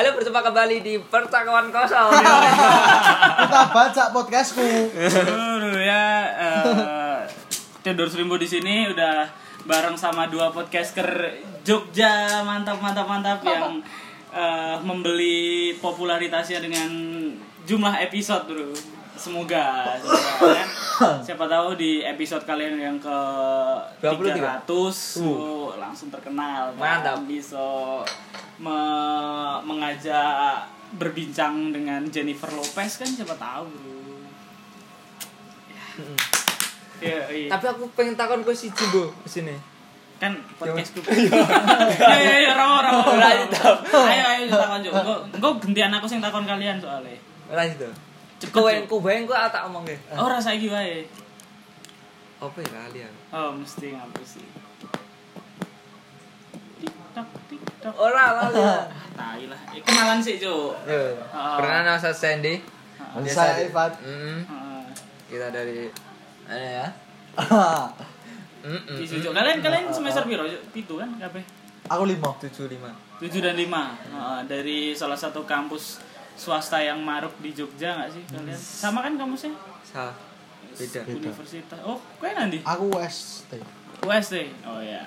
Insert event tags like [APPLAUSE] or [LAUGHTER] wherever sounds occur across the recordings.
Halo berjumpa kembali di percakapan kosong. [LAUGHS] Kita baca podcastku. Aduh ya, eh Srimbo di sini udah bareng sama dua podcaster Jogja mantap mantap mantap yang eh, membeli popularitasnya dengan jumlah episode bro. Semoga, semoga kalian [COUGHS] siapa tahu di episode kalian yang ke 23. 300 tuh langsung terkenal? Mantap. bisa me- mengajak berbincang dengan Jennifer Lopez kan siapa tahu bro. Iya, iya. Tapi aku pengen takon ke si Jumbo sini. kan podcast gue. [LAUGHS] Iya iya iya rawo rawo. Ayo ayo takon juk. Engko engko gantian aku sing takon kalian soalnya. Itu. Cepet, Kowe kowe engko tak omong ke. Ora saiki wae. Apa ya kalian? Oh, mesti ngapus sih. TikTok TikTok. Ora lali. [LAUGHS] Tai lah. Eh, kenalan sih, Cuk. Yo. Pernah nama Sandy. Heeh. Di- Ivan. Heeh. kita dari mana ya? [LAUGHS] Isu, Cuk. Kalian kalian semester piro, Cuk? Pitu kan kabeh. Aku lima. tujuh lima. 7 dan 5 dari salah satu kampus swasta yang maruk di Jogja nggak sih kalian? Sama kan kampusnya? Salah. Beda. Beda. Universitas. Oh, kue nanti? Aku UST. UST. Oh ya.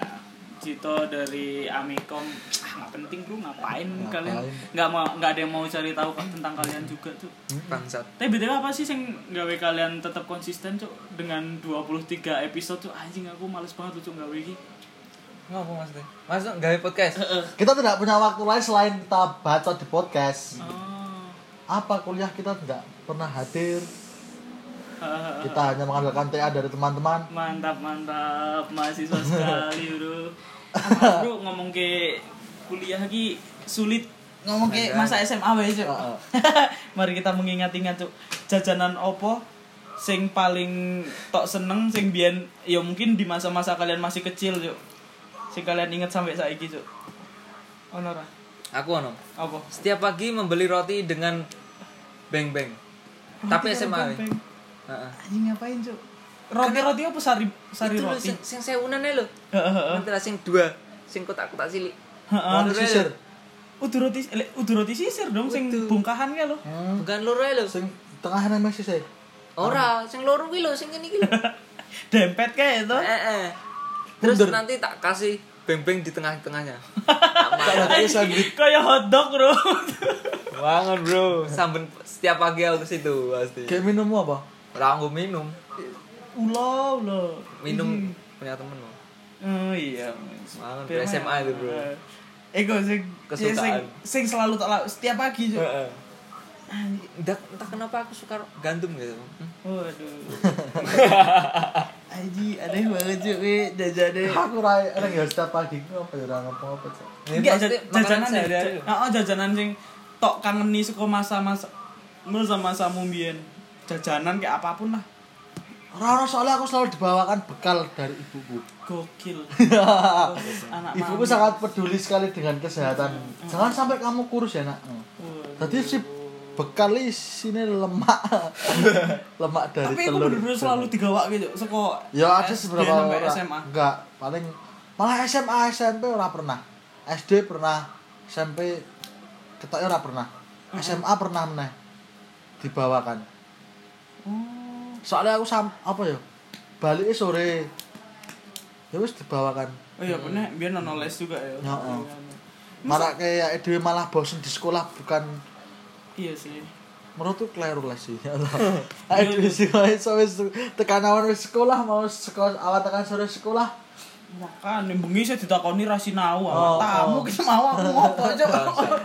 Cito dari Amikom. Ah, nggak penting bro, ngapain, Ngapain? kalian? Nggak mau nggak ada yang mau cari tahu kan tentang kalian juga tuh. Bangsat. Tapi btw apa sih yang gawe kalian tetap konsisten cuk dengan 23 episode tuh anjing aku males banget tuh gawe iki. Ngapa maksudnya? Masuk gawe podcast. Kita tidak punya waktu lain selain kita baca di podcast. Oh. Apa kuliah kita tidak pernah hadir. [LAUGHS] Kita hanya mengandalkan TA dari teman-teman. Mantap mantap mahasiswa [LAUGHS] sekali bro. [LAUGHS] Bro ngomong ke kuliah lagi sulit ngomong ke masa SMA wae cuk. Mari kita mengingat-ingat cuk jajanan opo sing paling tok seneng sing biyen ya mungkin di masa-masa kalian masih kecil cuk. Sing kalian inget sampai saiki cuk. Ono ora? Aku ono. Apa? Setiap pagi membeli roti dengan beng beng. Tapi SMA. Beng. Heeh. Anjing ngapain cuk? Roti-roti apa sari sari Itu roti? sing sing sewunan ae lho. Heeh. Nanti lah sing dua, sing kotak-kotak cilik. Heeh. Roti sisir. Udah roti le, udah roti sisir dong sing bungkahan ya lo. Hmm. Bukan loro lho. Sing tengah nang masih saya. Ora, sing loro kuwi lho, sing ngene iki lho. [LAUGHS] Dempet kayak itu. Heeh. Terus nanti tak kasih beng-beng di tengah-tengahnya. [LAUGHS] Kayak hotdog, Bro. Banget, Bro. Samben setiap pagi aku ke situ pasti. Kayak minum apa? Ora minum. Ula, ula. Minum punya temen lo. Oh iya. Biar SMA itu, Bro. Ego sing Kesukaan. sing, sing selalu tak setiap pagi, Cuk. Entah, entah kenapa aku suka gandum gitu. Waduh. [LAUGHS] Aji, aneh banget Cuk, we jajannya. Aku rai orang ya setiap pagi apa ya orang ngomong apa Cok? Ini Enggak, jajanan ya. Heeh, jajanan sing tok kangeni saka masa-masa masa-masa mbiyen. Jajanan kayak apa pun lah. Orang-orang soalnya aku selalu dibawakan bekal dari ibuku. Gokil. [LAUGHS] Anak Ibuku sangat peduli sekali dengan kesehatan. Jangan sampai kamu kurus ya nak. Tadi si bekal sini lemak, [LAUGHS] lemak dari Tapi aku telur. bener-bener selalu digawak gitu. Seko Ya ada sampai orang. SMA. Enggak, paling malah SMA SMP ora pernah. SD pernah, SMP ketoknya ora pernah. SMA pernah meneh dibawakan. Oh. Soalnya aku sam apa ya? Balik sore. Ya wis dibawakan. Oh iya bener, biar nono les juga ya. Heeh. Malah kayak dhewe malah bosen di sekolah bukan Iya sih. menurutku keliru lah sih. [LAUGHS] Ayo di sekolah iso wis tekan awan wis sekolah mau sekolah awal tekan sore sekolah. Makan nih bengi saya ditakoni ra sinau Oh, tamu oh. [LAUGHS] kita mau aku ngopo aja.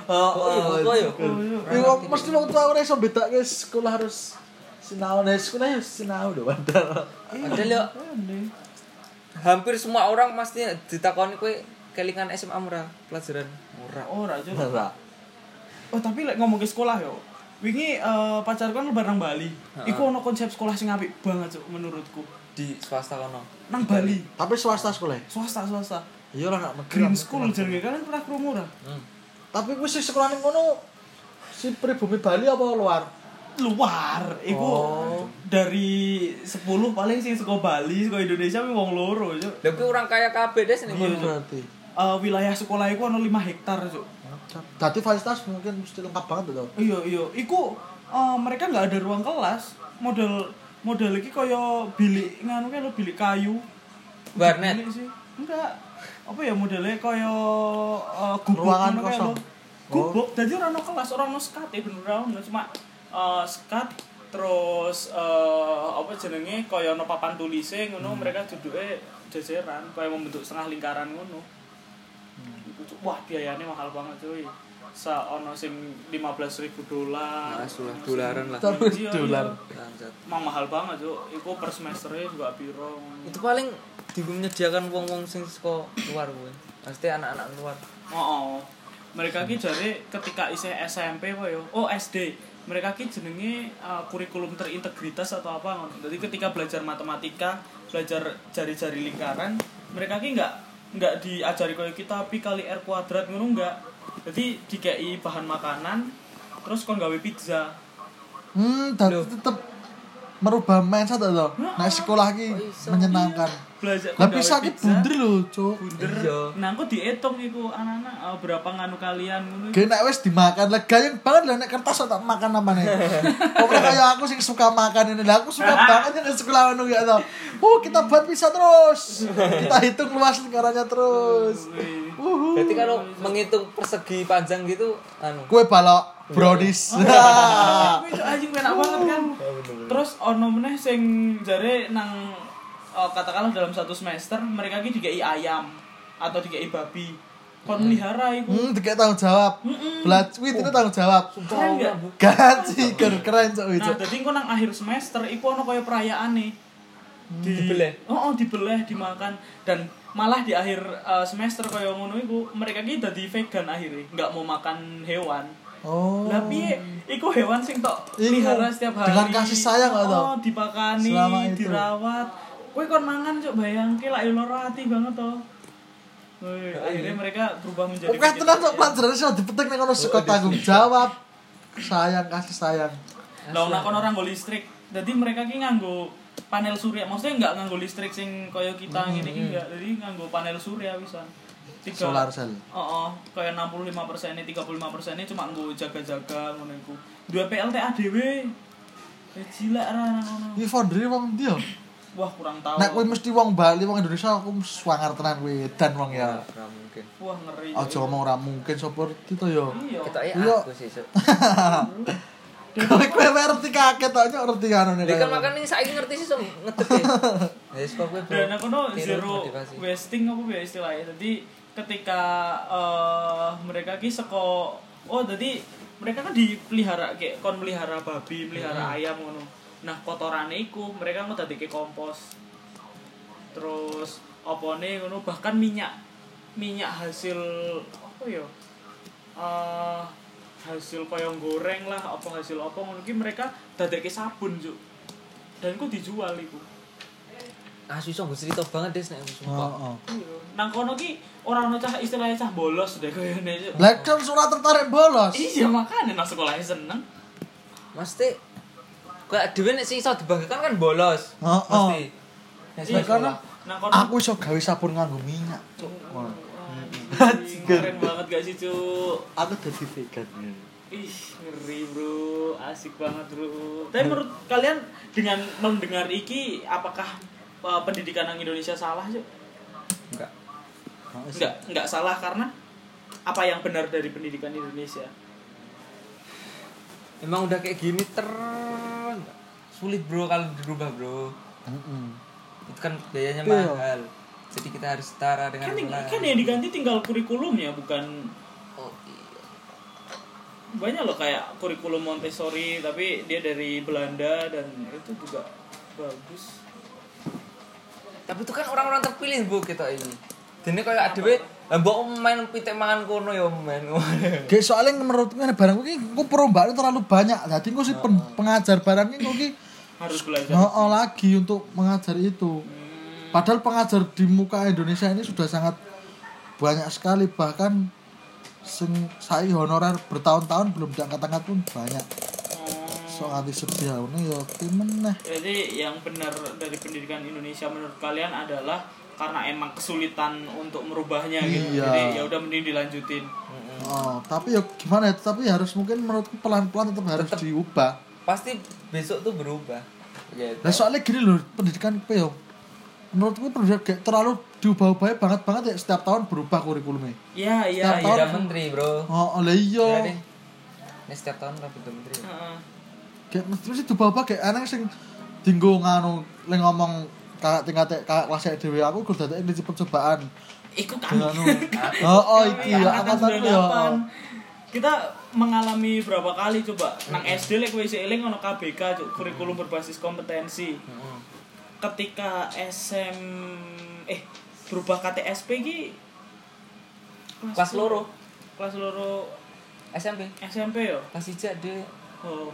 Oh, Kok iya, iya? Ya kok mesti wong tua ora iso bedake sekolah harus sinau nih sekolah ya sinau lho padahal. Padahal yo hampir semua orang pasti ditakoni kowe kelingan SMA murah pelajaran murah. Ora aja. Ora. Oh tapi lek ngomong ke sekolah yo. Wingi eh, pacarku kan lebaran nang Bali. Heeh. Iku ono konsep sekolah sing apik banget cuk menurutku. Di swasta kono. Nang Bali. Tapi swasta sekolah. Swasta swasta. Iya lah nak negeri. Green lah, school jenenge kalian pernah krungu ora? Hmm. Tapi kuwi sing sekolah ning kono si pribumi Bali apa luar? Luar. Iku Oh. dari 10 paling sing saka Bali, saka Indonesia mi wong loro cuk. Lha kuwi orang kaya kabeh des ning Iya. Berarti. Eh, wilayah sekolah iku ono 5 hektar cuk. Dadi fasilitas mungkin mesti lengkap banget tuh. iya iya iku eh, mereka nggak ada ruang kelas model model iki kaya bilik nganu kayak lo bilik kayu Warnet. Bilik sih enggak apa ya modelnya kaya uh, gubuk Ruangan kosong. lo. gubuk jadi orang no kelas orang no skat ya bener orang cuma eh, skat terus eh, apa jenenge kaya no papan tulise ngono mereka duduknya jajaran kaya membentuk setengah lingkaran ngono. Wah biayanya mahal banget cuy sa ono sing 15.000 dolar Nah, sulah dolaran lah. Terus Iya, dolar. iya. Bangsat. Emang mahal banget tuh. Iku per semesternya juga piro. Itu paling menyediakan wong-wong sing saka luar kuwi. Pasti anak-anak luar. Oh, oh. Mereka ki jare ketika isih SMP apa yo? Oh, SD. Mereka ki jenenge uh, kurikulum terintegritas atau apa ngono. Jadi ketika belajar matematika, belajar jari-jari lingkaran, mereka ki nggak nggak diajari kayak kita pi kali r kuadrat ngono enggak. Jadi dikei bahan makanan, terus kon gawe pizza. Hmm, dan tetep merubah mindset tuh. Nah, sekolah ki iso? menyenangkan. Belajar Lah gawe bisa ki bunder lho, Cuk. bunder Iya. nah aku dihitung iku anak-anak eh, berapa nganu kalian ngono nek wis dimakan lah gayeng banget lah nek kertas tak makan apa nih. [LAUGHS] Pokoknya kayak aku sing suka makan ini lah aku suka [LAUGHS] banget yang sekolah anu ya toh. Oh, kita buat bisa terus. Kita [LAUGHS] hitung luas lingkarannya terus. Uhu. Berarti kalau menghitung persegi panjang gitu anu. Kue balok cok [LAUGHS] anjing enak banget kan. Terus ono meneh sing jare nang eh, katakanlah dalam satu semester mereka ki dikai ayam atau dikai babi. Kon melihara iku. Hmm, dikit tanggung jawab. Belat, wih, itu tanggung jawab. keren gak? Gaji keren keren cok nah itu. jadi kok nang akhir semester iku ono kaya perayaan nih di, Dibeleh? oh, oh dibeleh dimakan. Dan malah di akhir eh, semester kaya ngono iku mereka ki dadi vegan akhirnya. Nggak mau makan hewan Oh. Lah piye? Iku hewan sing tok pelihara setiap hari. dengan kasih sayang? Oh, dipakani, Selama itu. dirawat. Kowe kon mangan cok bayangke lak yo lara ati banget to. Akhirnya mereka berubah menjadi Oke, tenang cok pelajaran sih dipetik nih kalau suka tanggung jawab. Sayang kasih sayang. Lah ono kon orang nggo listrik. Jadi mereka ki nganggo panel surya. Maksudnya enggak nganggo listrik sing kaya kita Hmm, ngene iki enggak. Jadi nganggo panel surya bisa. Tiga, Solar cell. Oh, oh kayak 65 persennya, 35 persennya cuma nggo jaga-jaga ngono iku. Dua PLTA dhewe. Eh gila ra ngono. Ini foundry wong dia. Wah, kurang tahu. Nek kowe mesti wong Bali, wong Indonesia aku swanger tenan kowe dan wong ya. Ora mungkin. Wah, ngeri. Aja ngomong ora mungkin sopir itu yo. Iya. Kita ya Iya. aku sih. [LAUGHS] Kowe kowe ngerti kaget tok nyok ngerti anu nih. Dia kan makan ini saya ngerti sih so ngetek ya. [LAUGHS] Ya. Dan aku no zero wasting apa ya istilahnya. Jadi ketika eh, mereka ki seko oh jadi mereka kan dipelihara kayak kon melihara babi, melihara ayam ngono. Nah, kotorane iku mereka ngono dadi kompos. Terus opone ngono bahkan minyak minyak hasil apa ya? eh hasil kaya goreng lah apa hasil apa ngono ki mereka dadekke sabun juk dan iku dijual iku Ah susah gue cerita banget des nek sumpah. Heeh. Iya. Nang kono ki ora ono cah istilahnya cah bolos deh kayaknya. Black kan surat tertarik bolos. Iya makanya nang sekolahnya seneng. Mesti kayak nek sing iso dibanggakan kan bolos. Heeh. Mesti. Nek Iya, sekolah. karena Aku iso gawe sabun nganggo minyak, cuk. Keren banget gak sih cuk. Aku dadi vegan. Ih ngeri bro, asik banget bro. Tapi menurut kalian dengan mendengar iki apakah uh, pendidikan yang Indonesia salah cuk? Enggak. Enggak, enggak salah karena apa yang benar dari pendidikan Indonesia? Emang udah kayak gini ter sulit bro kalau dirubah bro. Heeh. Itu kan biayanya Iya. mahal. Jadi kita harus setara dengan Kan, yang kan yang diganti tinggal kurikulumnya bukan Oh, iya. banyak loh kayak kurikulum Montessori tapi dia dari Belanda dan itu juga bagus Tapi itu kan orang-orang terpilih bu kita ini. Dene kayak adewe lah mbok main pitik mangan kono ya main. Kayak soalnya menurut gue barang gue gue perubahan terlalu banyak. Jadi gue sih pen- pengajar barang ini gue harus belajar oh, lagi untuk mengajar itu. Padahal pengajar di muka Indonesia ini sudah sangat banyak sekali bahkan sing saya honorer bertahun-tahun belum diangkat-angkat pun banyak. So anti sedia ini ya meneh. jadi yang benar dari pendidikan Indonesia menurut kalian adalah karena emang kesulitan untuk merubahnya gitu Iya. jadi ya udah mending dilanjutin. Oh, tapi ya gimana ya? Tapi harus mungkin menurutku pelan-pelan tetap harus Tetep. diubah. Pasti besok tuh berubah. Gitu. Nah soalnya gini loh, pendidikan apa ya? Menurutku pendidikan kayak terlalu diubah-ubah banget banget ya setiap tahun berubah kurikulumnya. Iya, iya, Setiap iya. menteri, Bro. Oh, oleh Ya iya. deh. Ini setiap tahun rapi menteri. Heeh. Kayak mesti mesti diubah-ubah kayak aneh sing dinggo nganu leng ngomong kakak tingkat kakak kelas dhewe aku kudu dadi ini percobaan. Iku kami. anu. [LAUGHS] Oh, oh iki ya angkatan ya. Kita mengalami berapa kali coba nang SD lek kowe isih eling ono KBK Cuk, kurikulum berbasis kompetensi. Heeh. Ketika SM eh berubah KTSP ki Kelas loro kelas loro SMP. SMP ya. Kelas hijau deh. Oh.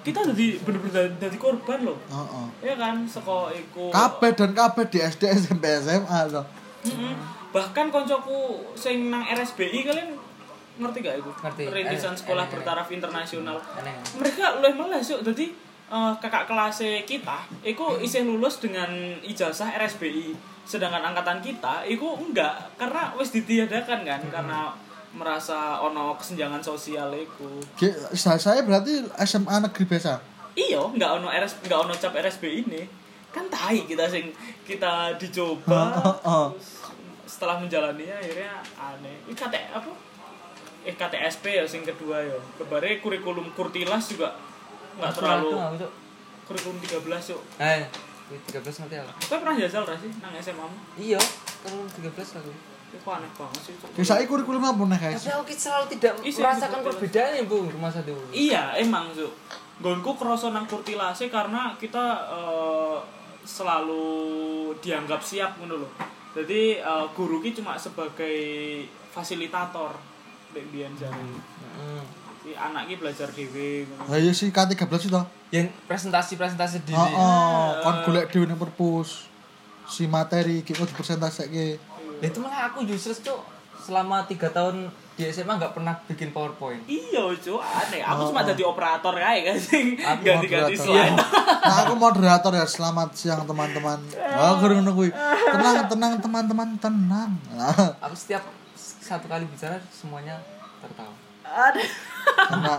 Kita jadi bener-bener jadi korban loh. Heeh. Ya kan, seko iku. Kabeh dan kabeh di SD SMP SMA loh. Mm-mm. Bahkan koncoku sing nang RSBI kalian ngerti gak itu? Ngerti. Rintisan Eh, Sekolah Bertaraf Internasional. Mereka luwih meles yuk. Jadi eh, kakak kelas kita iku isih lulus dengan ijazah RSBI. Sedangkan angkatan kita iku enggak karena wis ditiadakan kan karena merasa ono kesenjangan sosial iku. Kayak saya saya berarti SMA negeri biasa. Iya, nggak ono RS nggak ono cap RSBI ini. Kan tai kita sing kita dicoba. Heeh. terus setelah menjalaninya akhirnya aneh. Ini KT apa? Eh KTSP ya sing kedua ya. Kebare kurikulum Kurtilas juga nggak terlalu kurikulum 13 yuk. Eh, 13 ngerti aku. Kau pernah jajal gak sih nang SMA mu? Iya, kalau 13 aku. Itu aneh banget sih. Kayak saya kurikulum apa nih guys? Tapi aku ki selalu tidak Isi merasakan perbedaan ya, Bu, rumah satu. Iya, emang Zu. Gonku kroso nang Kurtilase karena kita eh, selalu dianggap siap ngono loh. Jadi eh, guru ki cuma sebagai fasilitator Dek biyen jare. Heeh. Si anak ki belajar dhewe ngono. Lah iya sih K13 itu. Yang presentasi-presentasi diri. Heeh, kon golek dhewe nang perpus. Si materi iki kok dipresentasekke. Lah itu malah aku justru tuh selama 3 tahun di SMA nggak pernah bikin PowerPoint. Iya, Cu, aneh. Aku Oh, cuma oh. jadi operator kae kan sing Aku ganti-ganti moderator. slide. Nah, aku moderator ya. Selamat siang teman-teman. Oh, ngono kuwi. Tenang, tenang teman-teman, tenang. Nah, [LAUGHS] Aku setiap satu kali bicara semuanya tertawa. Ada. karena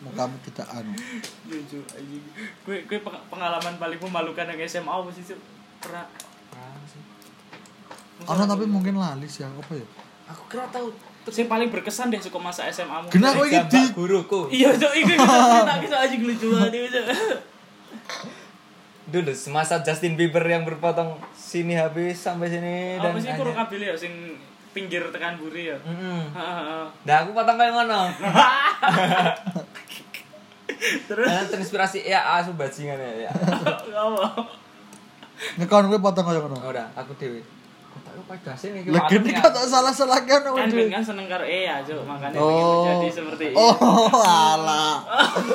mukamu tidak anu. Jujur anjing. Kue kue peng- pengalaman paling memalukan yang SMA apa sih, Cu? Pernah Nah, sih. Ono tapi mungkin lali sih apa ya? Aku kira tahu Sing paling berkesan deh suka masa SMA mu. Gena kowe iki di guruku. Iya, Cok, iki kita cerita kita aja lucu banget. Dulu semasa Justin Bieber yang berpotong sini habis sampai sini dan Apa sih kurang kabel ya sing pinggir tekan buri ya. Heeh. Nah, aku potong kayak ngono. [LAUGHS] Terus Karena terinspirasi ya asu bajingan ya. ya. [LAUGHS] ngekon kowe potong kaya ngono. Udah, aku dewe. Iki. Lagi ini ya. kata salah-salah kan Kan Ben kan seneng karo eh ya, Cok, makanya Oh. menjadi seperti itu. Oh, alah.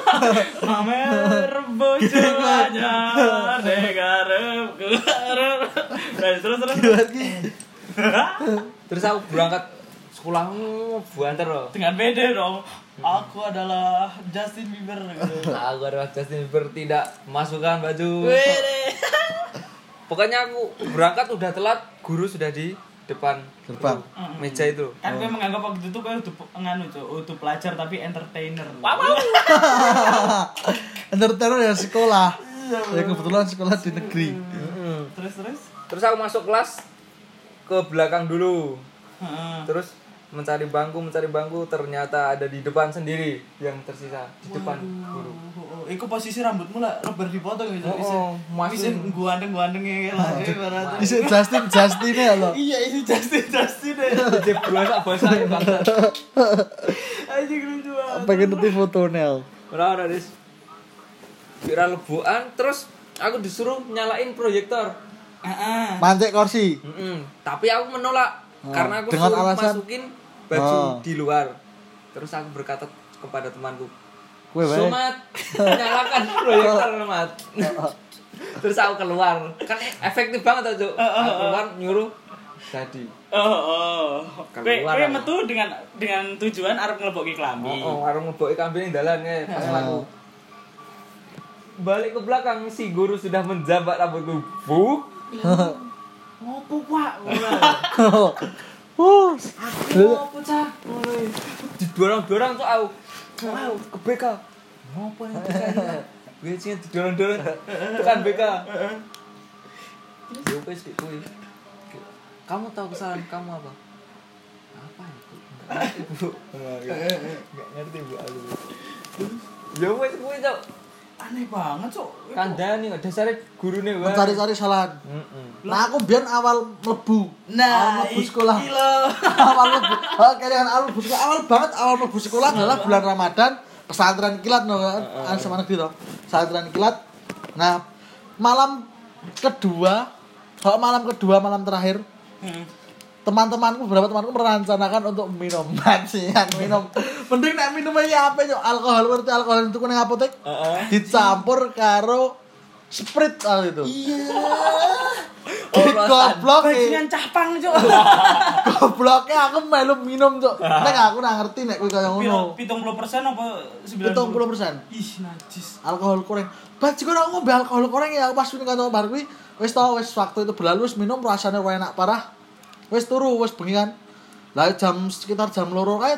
[LAUGHS] Pamer bojo anyar negarepku arep. Nah, terus terus. Lagi. Terus aku berangkat sekolahmu buanter loh. Dengan pede dong. Aku adalah Justin Bieber gitu. [LAUGHS] Aku adalah Justin Bieber tidak memasukkan baju. [LAUGHS] Pokoknya aku berangkat udah telat, guru sudah di depan Gerbang. meja itu. Kan gue menganggap waktu itu gue udah nganu tuh, udah pelajar tapi entertainer. Wow. [LAUGHS] Entertainer ya sekolah. Ya kebetulan sekolah di negeri. Terus terus. Terus aku masuk kelas ke belakang dulu. Heeh. Terus mencari bangku, mencari bangku ternyata ada di depan sendiri yang tersisa di depan guru. Iku posisi rambutmu lah rubber dipotong gitu. Oh, oh, Bisa masih- gua andeng-andeng ya lah ibaratnya. Isi Justin Justin ya lo. Iya, ini Justin Justin ya. Jadi berusaha bahasa bangsa. Anjing lucu banget. Pengen nanti fotonya. Ora ora dis. Kira lebuan terus aku disuruh nyalain proyektor. Heeh. Mancek kursi. Tapi aku menolak Oh, karena aku dengan suruh alasan- masukin baju Oh. di luar. Terus aku berkata kepada temanku, Kue bae. Somat, nyalakan proyektor, Mat. [LAUGHS] Terus aku keluar. Kan efektif banget tuh, Aku keluar nyuruh jadi. Oh, oh. Keluar kowe aku. metu dengan dengan tujuan arep ngleboki klambi. Oh, oh warung ngeboki kambing dalan ya, pas aku. Balik ke belakang si guru sudah menjabat rambutku. Buk. Ngopo, Pak? [LAUGHS] Uh, Ngopo cah? Ngono. Didorong-dorong cok aku. Ayo ke BK. Ngopo [LAUGHS] yang bisa Biasanya didorong-dorong tekan BK. Ya Dik, kuwi. Kamu tahu kesalahan kamu apa? Apa itu? Nggak ngerti, Bu. Nggak ngerti, Bu. Ya wis kuwi cok. Aneh banget, Cok. Kandani dasare gurune wae. mencari-cari kesalahan. Heeh. Nah, aku biar awal mlebu. Nah, awal mlebu sekolah. [LAUGHS] awal mlebu. Oh, kalian awal mlebu sekolah. Awal banget awal mlebu sekolah adalah bulan Ramadan, pesantren kilat no kan. Ah, sama negeri toh. Pesantren kilat. Nah, malam kedua, kalau malam kedua, malam terakhir, Hmm. Teman-temanku beberapa temanku merencanakan untuk minum. [LAUGHS] Bajingan minum. Mending nek minum aja apa yo alkohol ngerti alkohol itu kuning apotek Heeh. dicampur karo sprit ah itu Iya. [LAUGHS] goblok Bajingan cahpang, Cok. [LAUGHS] gobloknya aku melu minum cok nek aku nggak ngerti nek kuwi kaya ngono. Pitung puluh persen apa sembilan Pitung puluh persen. Ih, najis. alkohol koreng bajingan aku ngombe alkohol koreng ya pas ini kantor bar kuwi wis tau wis waktu itu berlalu wis minum rasanya enak parah wis turu wis bengi kan lah jam sekitar jam loro kae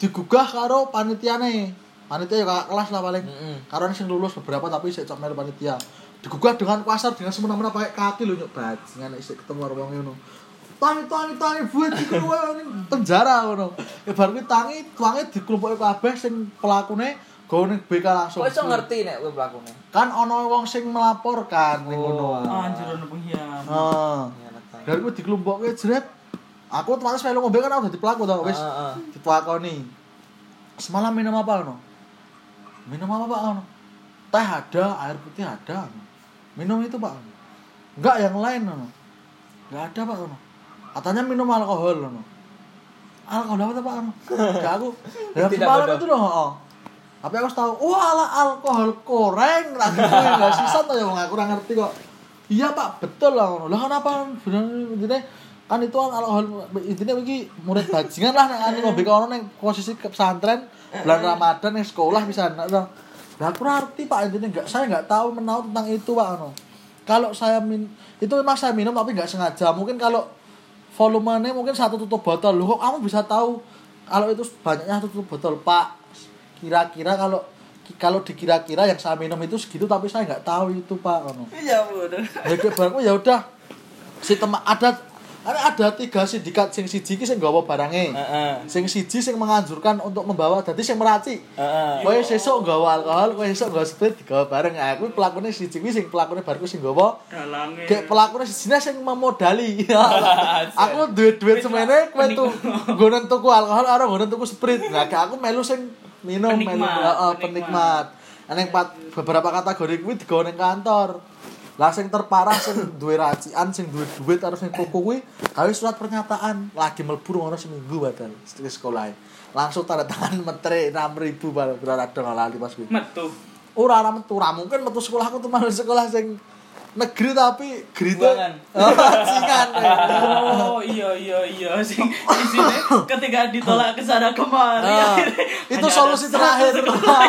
digugah karo panitiane. Panitia ya kelas lah paling. Mm-mm. karo sing lulus beberapa tapi sik cok panitia. Digugah dengan kasar dengan semena-mena pakai kaki lho nyok. Bajingan nek sik ketemu karo wong ngono. Tangi tangi tangi buat di penjara ngono. Ya bar kuwi tangi tuange diklumpuki kabeh sing pelakune go ning BK langsung. Kok iso ngerti nek kowe pelakune? kan ono wong sing melaporkan ning Oh. ngono Anjir ono pengkhianat. heeh dari kuwi dikelumpukke jret aku otomatis melu ngombe kan aku dadi pelaku wis Heeh. ditakoni semalam minum apa ono? Minum apa pak ono? Teh ada air putih ada minum itu pak ono. Enggak yang lain ono. Enggak ada pak ono. Katanya minum alkohol ono. Alkohol apa tuh pak ono? [LAUGHS] Enggak aku dalam Tidak semalam itu loh oh. tapi aku tahu wah ala alkohol koreng lagi gue nggak sisa tuh ya aku kurang ngerti kok iya pak betul lah lah kenapa bener intinya kan itu kan alkohol intinya begini murid bajingan lah nek ane ngombe kono ning posisi ke pesantren bulan Ramadan ning sekolah bisa nah nah. Aku ngerti Pak intinya enggak saya enggak tahu menahu tentang itu Pak ono. Kalau saya min itu memang saya minum tapi enggak sengaja. Mungkin kalau volumenya mungkin satu tutup botol. Loh kok kamu bisa tahu kalau itu banyaknya satu tutup botol Pak? Kira-kira kalau kalau dikira-kira yang saya minum itu segitu tapi saya nggak tahu itu Pak ono Iya, bodoh. ya barangku ya udah si teman ada ada ada tiga sindikat sing siji ki sing gawa barange Heeh. sing siji sing menganjurkan untuk membawa dadi sing meraci Heeh. kowe sesuk nggawa alkohol kowe sesuk nggawa sprit digawa bareng aku pelakune siji kuwi sing pelakune barku sing gawa Dalange. kayak pelakune siji sing memodali [LAUGHS] [LAUGHS] aku duit duit semene kowe tuh nggonen tuku alkohol karo nggonen tuku sprit nah kayak aku melu sing minum melu Penikmat, heeh penikmat. penikmat yang pat- beberapa kategori kuwi digawa ning kantor. Lah sing terparah sing [COUGHS] duwe racian sing duwe duit harus sing tuku kuwi gawe surat pernyataan. Lagi mlebu ngono seminggu di sekolah langsung tanda tangan metre 6000 baru berada ngalali pas kuwi Metu. ora ora metu. Ora mungkin metu sekolahku tuh malah sekolah sing negeri tapi grite Buangan. bajingan [LAUGHS] Oh iya iya iya. [LAUGHS] Sing di sini ketika ditolak ke sana kemari Ah, akhirnya itu solusi terakhir. sekolah.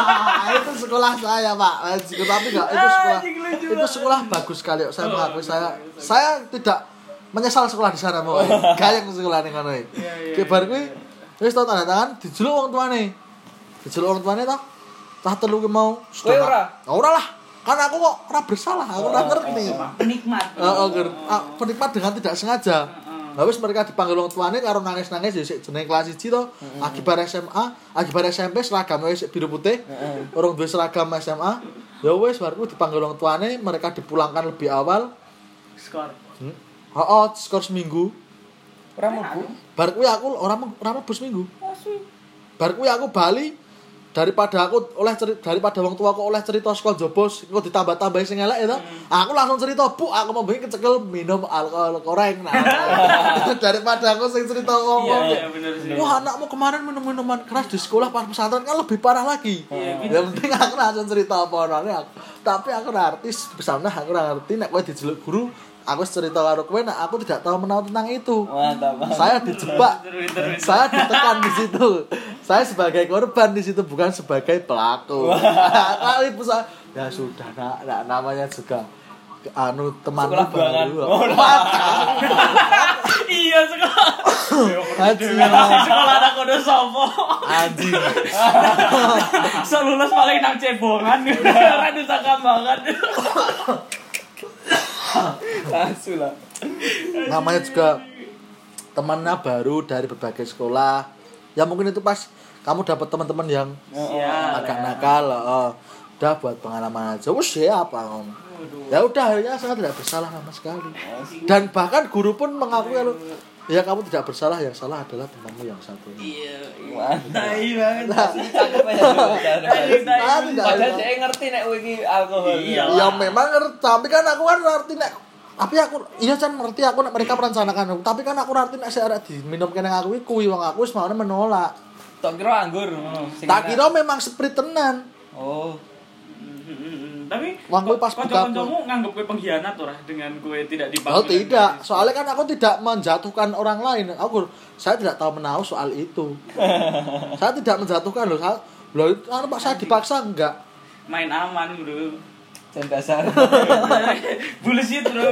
[LAUGHS] itu sekolah saya pak. Anjing, tapi enggak itu sekolah Anjing, lucu itu sekolah bagus sekali saya Oh, mengakui saya saya tidak menyesal sekolah di sana mau kayak sekolah ning ngono. Iya, iya, iki bar kuwi wis tau tanda tangan dijeluk wong tuane. Dijeluk wong tuane toh? Tah telu ki mau ora? ora lah kan aku kok ora bersalah aku ora ngerti penikmat Heeh, ger- ah, penikmat dengan tidak sengaja. Habis mereka dipanggil orang tuane karo nangis-nangis ya sik jeneng kelas 1 to. Akibat SMA, akibat SMP seragam wis biru putih. Orang duwe seragam SMA. Ya wis baru dipanggil orang tuane, mereka dipulangkan lebih awal. skor Hmm. Oh, skor seminggu. Ora mlebu. Bar kuwi aku ora meng- ora mlebu seminggu. Bar kuwi aku bali daripada aku oleh cerita daripada wong tua aku oleh cerita saka jobos kok ditambah-tambahi sing elek itu aku langsung cerita bu aku mau bikin kecekel minum alkohol koreng nah. [LAUGHS] Daripada aku sing cerita ngomong bener sih. Wah anakmu kemarin minum minuman keras di sekolah pas pesantren kan lebih parah lagi. Iya, Yang penting aku langsung cerita apa orangnya. Aku. Tapi aku artis pesantren aku ngerti nek kowe dijeluk guru, aku cerita karo kowe nek aku tidak tahu menahu tentang itu. Mantap. Saya dijebak. Saya ditekan di situ. Saya sebagai korban di situ bukan sebagai pelaku. [LAUGHS] Kali pesantren ya sudah nak, nak namanya juga anu Sekolah buangan. baru. [LAUGHS] Oh, [LAUGHS] iya sekolah Anjing. sekolah anak kodo sopo Anjing. so lulus paling nang cebongan ora disangka banget Asu lah. Namanya juga temannya baru dari berbagai sekolah. Ya mungkin itu pas kamu dapat teman-teman yang Iya. agak nakal, oh, udah buat pengalaman aja. Wes ya apa Om? Ya udah ya saya tidak bersalah sama sekali. Dan bahkan guru pun mengakui kalau ya kamu tidak bersalah yang salah adalah temanmu yang satu ini. iya tai banget. Ah. Padahal saya ngerti nek iki alkohol. Iya. Ya memang ngerti, tapi kan aku kan ngerti nek tapi aku iya kan ngerti aku nek mereka merencanakan tapi kan aku ngerti nek saya ada diminum kene aku iki kuwi wong aku wis mau menolak. Tok kira anggur Tak kira memang sprite tenan. Oh. Tapi Wang kowe pas buka kanca-kancamu nganggep kowe pengkhianat ora dengan kowe tidak dipanggil Oh tidak, soalnya kan aku tidak menjatuhkan orang lain. Aku saya tidak tahu menahu soal itu. [LAUGHS] saya tidak menjatuhkan loh. Saya, loh itu anu, Pak saya dipaksa enggak. main aman bro dasar. [LAUGHS] bullshit bro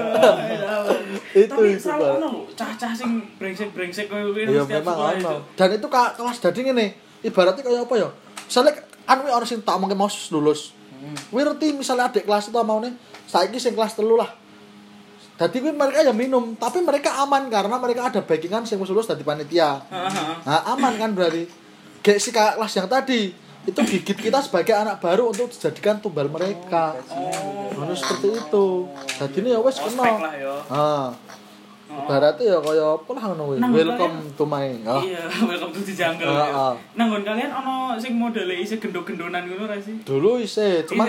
Itu tapi itu. selalu ono lho cah-cah sing brengsek-brengsek kowe Iya setiap memang ono. Dan itu ka- kelas dadi ngene. Ibaratnya kayak apa ya? Misalnya anu orang sing tak mungkin mau lulus. Kuwi ngerti misalnya adik kelas itu mau nih, saiki sing kelas telu lah. Jadi kuwi mereka ya minum, tapi mereka aman karena mereka ada backingan sing lulus dadi panitia. Nah, aman kan berarti. Kayak si kelas yang tadi, itu gigit kita sebagai anak baru untuk dijadikan tumbal mereka. Ngono seperti itu. Jadi ini ya wes Ospek kena. lah ya Ah. Ibaratnya ya kaya apa lah ngono. Nang Welcome to my. Oh. Iya, [LAUGHS] welcome to the jungle. Heeh. ya. Nanggon kalian ono sing modele isi gendho-gendhonan ngono ra sih? Dulu isi, cuma.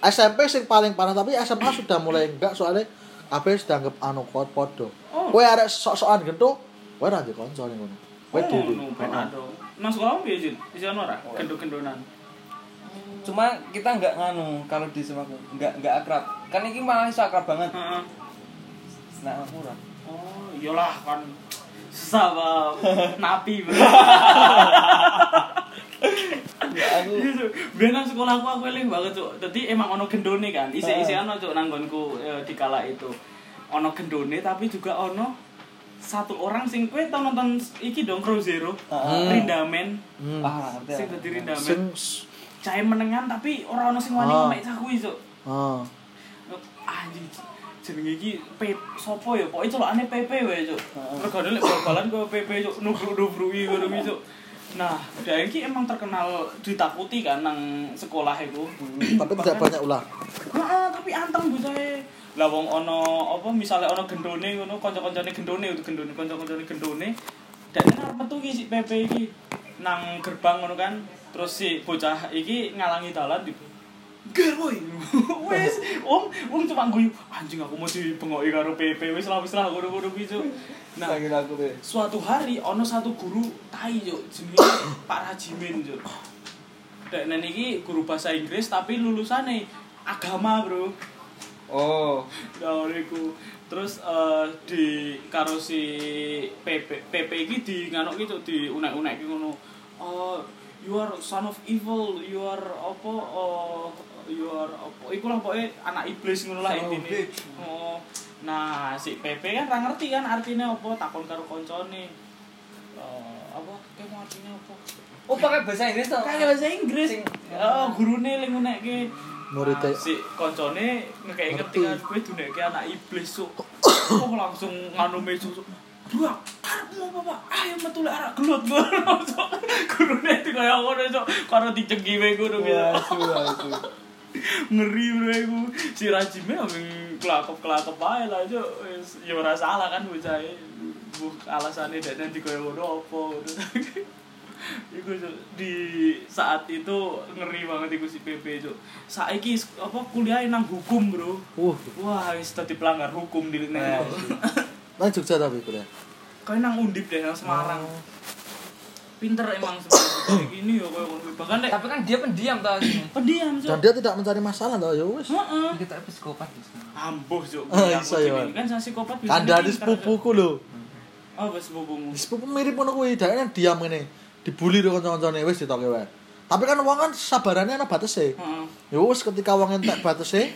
SMP sing paling parah tapi SMA sudah mulai enggak soalnya apa sudah anggap anu kod podo. Oh. Kowe arek sok-sokan gendho, kowe ra di kanca ning ngono. Kowe Oh, dhewe. Nang sekolah piye? Isi ono ora? Gendho-gendhonan. Cuma kita nggak nganu kalau di Semak nggak nggak akrab. Kan ini malah iso akrab banget. Heeh. Nah, murah. Oh, iyalah kan susah Bang. [LAUGHS] napi. Ya aku Biar nang sekolah aku aku eling banget cuk. Dadi emang ono gendone kan. Isi-isi ono cuk nang nggonku eh, di kala itu. Ono gendone tapi juga ono satu orang sing kowe tau nonton iki dong Crow Zero. Rindamen. Hmm. ah. Sing dadi Rindamen. Sing Cahaya menengan tapi orang ono sing wani Ah. mek cah kuwi cuk. ah. Anjing jenenge iki P sopo ya? Pokoke celokane PP wae cuk. Regane lek bal-balan kok PP cuk nubruk-nubruki ngono kuwi cuk. Nah, dia ini emang terkenal ditakuti kan nang sekolah itu. tapi tidak banyak ulah. Heeh, tapi anteng bocahe. Lah wong ana apa misalnya ana gendone ngono kanca-kancane gendone itu gendone kanca-kancane gendone. Dan arep metu iki si PP iki nang gerbang ngono kan. Terus si bocah iki ngalangi dalan di Ger boy. [LAUGHS] Wes, wong wong cuma guyu, anjing aku mau dibengoki karo PP wis lah wis lah ngono-ngono kuwi Cuk. Nah, tuh. suatu hari ono satu guru tai yo jenenge [COUGHS] Pak Rajimin yo. Dek iki guru bahasa Inggris tapi lulusane agama, Bro. Oh, Nah, iku. Terus eh, di karo si PP PP iki di nganuk gitu di unek-unek iki ngono. Oh, you are son of evil, you are apa oh, you are apa iku lah pokoke anak iblis ngono lah intine. Oh. Nah, si PP kan ra ngerti kan artinya apa, takon karo koncone. Eh, apa? Kayak artinya apa? oh pakai bahasa Inggris tuh. Kayak bahasa Inggris. Sing- Oh, gurune ling ngunekke. Muridnya- Nah, si koncone ngekek ngerti Ngerti. kan kowe dunekke anak iblis cuk. Oh, langsung nganu mesu cuk. Dua, karepmu apa, Pak? Ayo metu lek arek gelut ngono. Cuk. [LAUGHS] Gurune itu kaya ngono cuk. Karo dicengki wae gitu. Asu, asu. [LAUGHS] Ngeri bro iku. Si Rajime aming kelakep-kelakep ae lah cuk. Wis ya ora salah kan bocahe. Bu alasane dek nanti kaya ngono apa [LAUGHS] di saat itu ngeri banget iku si PP Cuk. Saiki apa kuliah nang hukum, Bro. Uh, Wah, wis dadi pelanggar hukum di Nah, nang. Jogja tapi kuliah. Kayak nang Undip deh nang Semarang. Oh. Pinter emang sebenarnya gini ya kayak ngono. Bahkan lek Tapi kan dia pendiam tau [CLEARS THROAT] sini. pendiam, Cuk. Dan dia tidak mencari masalah tau ya wis. Heeh. Kita psikopat. Ambuh, Cuk. Ah, Yang kucing ya, Kan saya psikopat bisa Kandhane sepupuku lho. Oh, bos sepupumu. Sepupu mirip ngono kuwi, dhekne diam ngene. Dibully karo kanca-kancane wis ditoke wae. Tapi kan wong kan sabarannya ana batese. Heeh. Ya wis ketika wong entek batese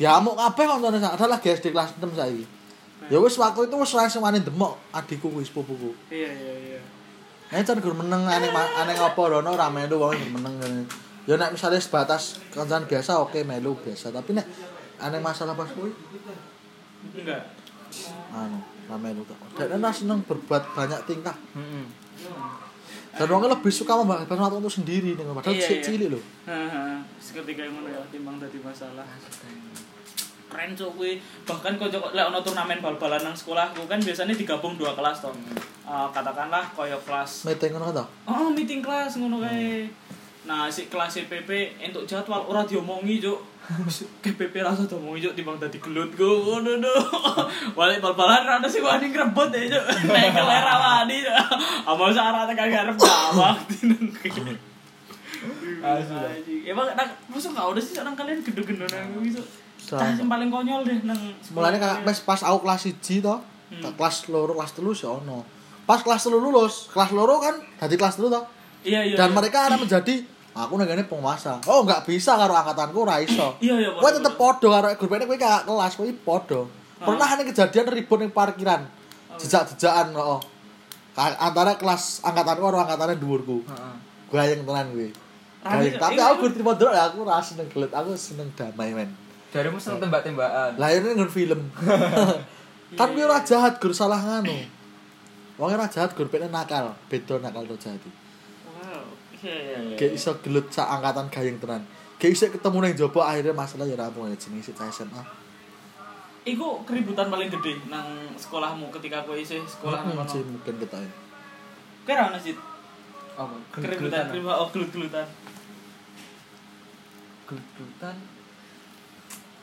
diamuk kabeh koncone sak lagi SD kelas 6 saiki ya wis waktu itu wis ora sing wani demok adikku kuwi sepupuku Iya iya iya. Nek jan gur meneng aneh ma- aneh apa rono ra melu wong meneng ngene. Ya nek misalnya sebatas kancan biasa oke melu biasa, tapi nek aneh masalah pas kuwi Enggak. anu ra melu. Dan ora seneng berbuat banyak tingkah. Heeh. Dan wong lebih suka membahas waktu untuk sendiri nih, padahal Iya, cilik iya. cilik. Haha, seketika yang ngono ya timbang dadi masalah. Keren cuk kuwi. Bahkan kok kok lek ono turnamen bal-balan nang sekolahku kan biasanya digabung dua kelas toh. Eh, katakanlah koyo kelas Meeting ngono to. Oh, meeting kelas ngono kae. Nah, si kelas CPP entuk jadwal ora diomongi, Cuk. KPP rasa diomongi, Cuk, timbang dadi gelut go. Ngono do. Balik [LAUGHS] bal-balan ra ono sing wani ngrebut ya, Cuk. [LAUGHS] Nek kelera wani. Cuk. Amal syarat tekan garep gawak. [LAUGHS] Emang nang mosok gak udah sih orang kalian gede-gede nang Cuk. Cah sing paling konyol deh nang Mulane kakak pas pas aku kelas 1 to, Hmm. kelas loro kelas telu sih ono. Pas kelas telu lulus, kelas loro kan dadi kelas telu to. Iya, iya. Dan iya. mereka akan menjadi aku negane penguasa. Oh, enggak bisa karo angkatanku ora iso. Iya, iya, Kowe tetep padha karo grupene kowe kakak kelas, kowe padha. Pernah ada kejadian ribut ning parkiran. Jejak-jejakan oh. Antara kelas angkatanku karo angkatane dhuwurku. Heeh. Gayeng tenan kowe. Rame, Gayeng. Tapi Iya, aku iya. trimo delok ya aku ora seneng gelet, aku seneng damai men. Jarimu seneng tembak-tembakan. Lah ini film. [LAUGHS] kan kuwi ora jahat gur salah nganu. Wong ora jahat gur nakal, beda nakal to jahat. Wow. Iya, iya, iya. Kayak iso gelut sak angkatan gayeng tenan. Kayak iso ketemu ning jopo akhirnya masalah ya rampung ya jenenge sik SMA. Iku keributan paling gede nang sekolahmu ketika kowe isih sekolah nang kono. mungkin kita ya. Kira ana sih Apa? keributan, keributan oh gelut-gelutan. Gelutan.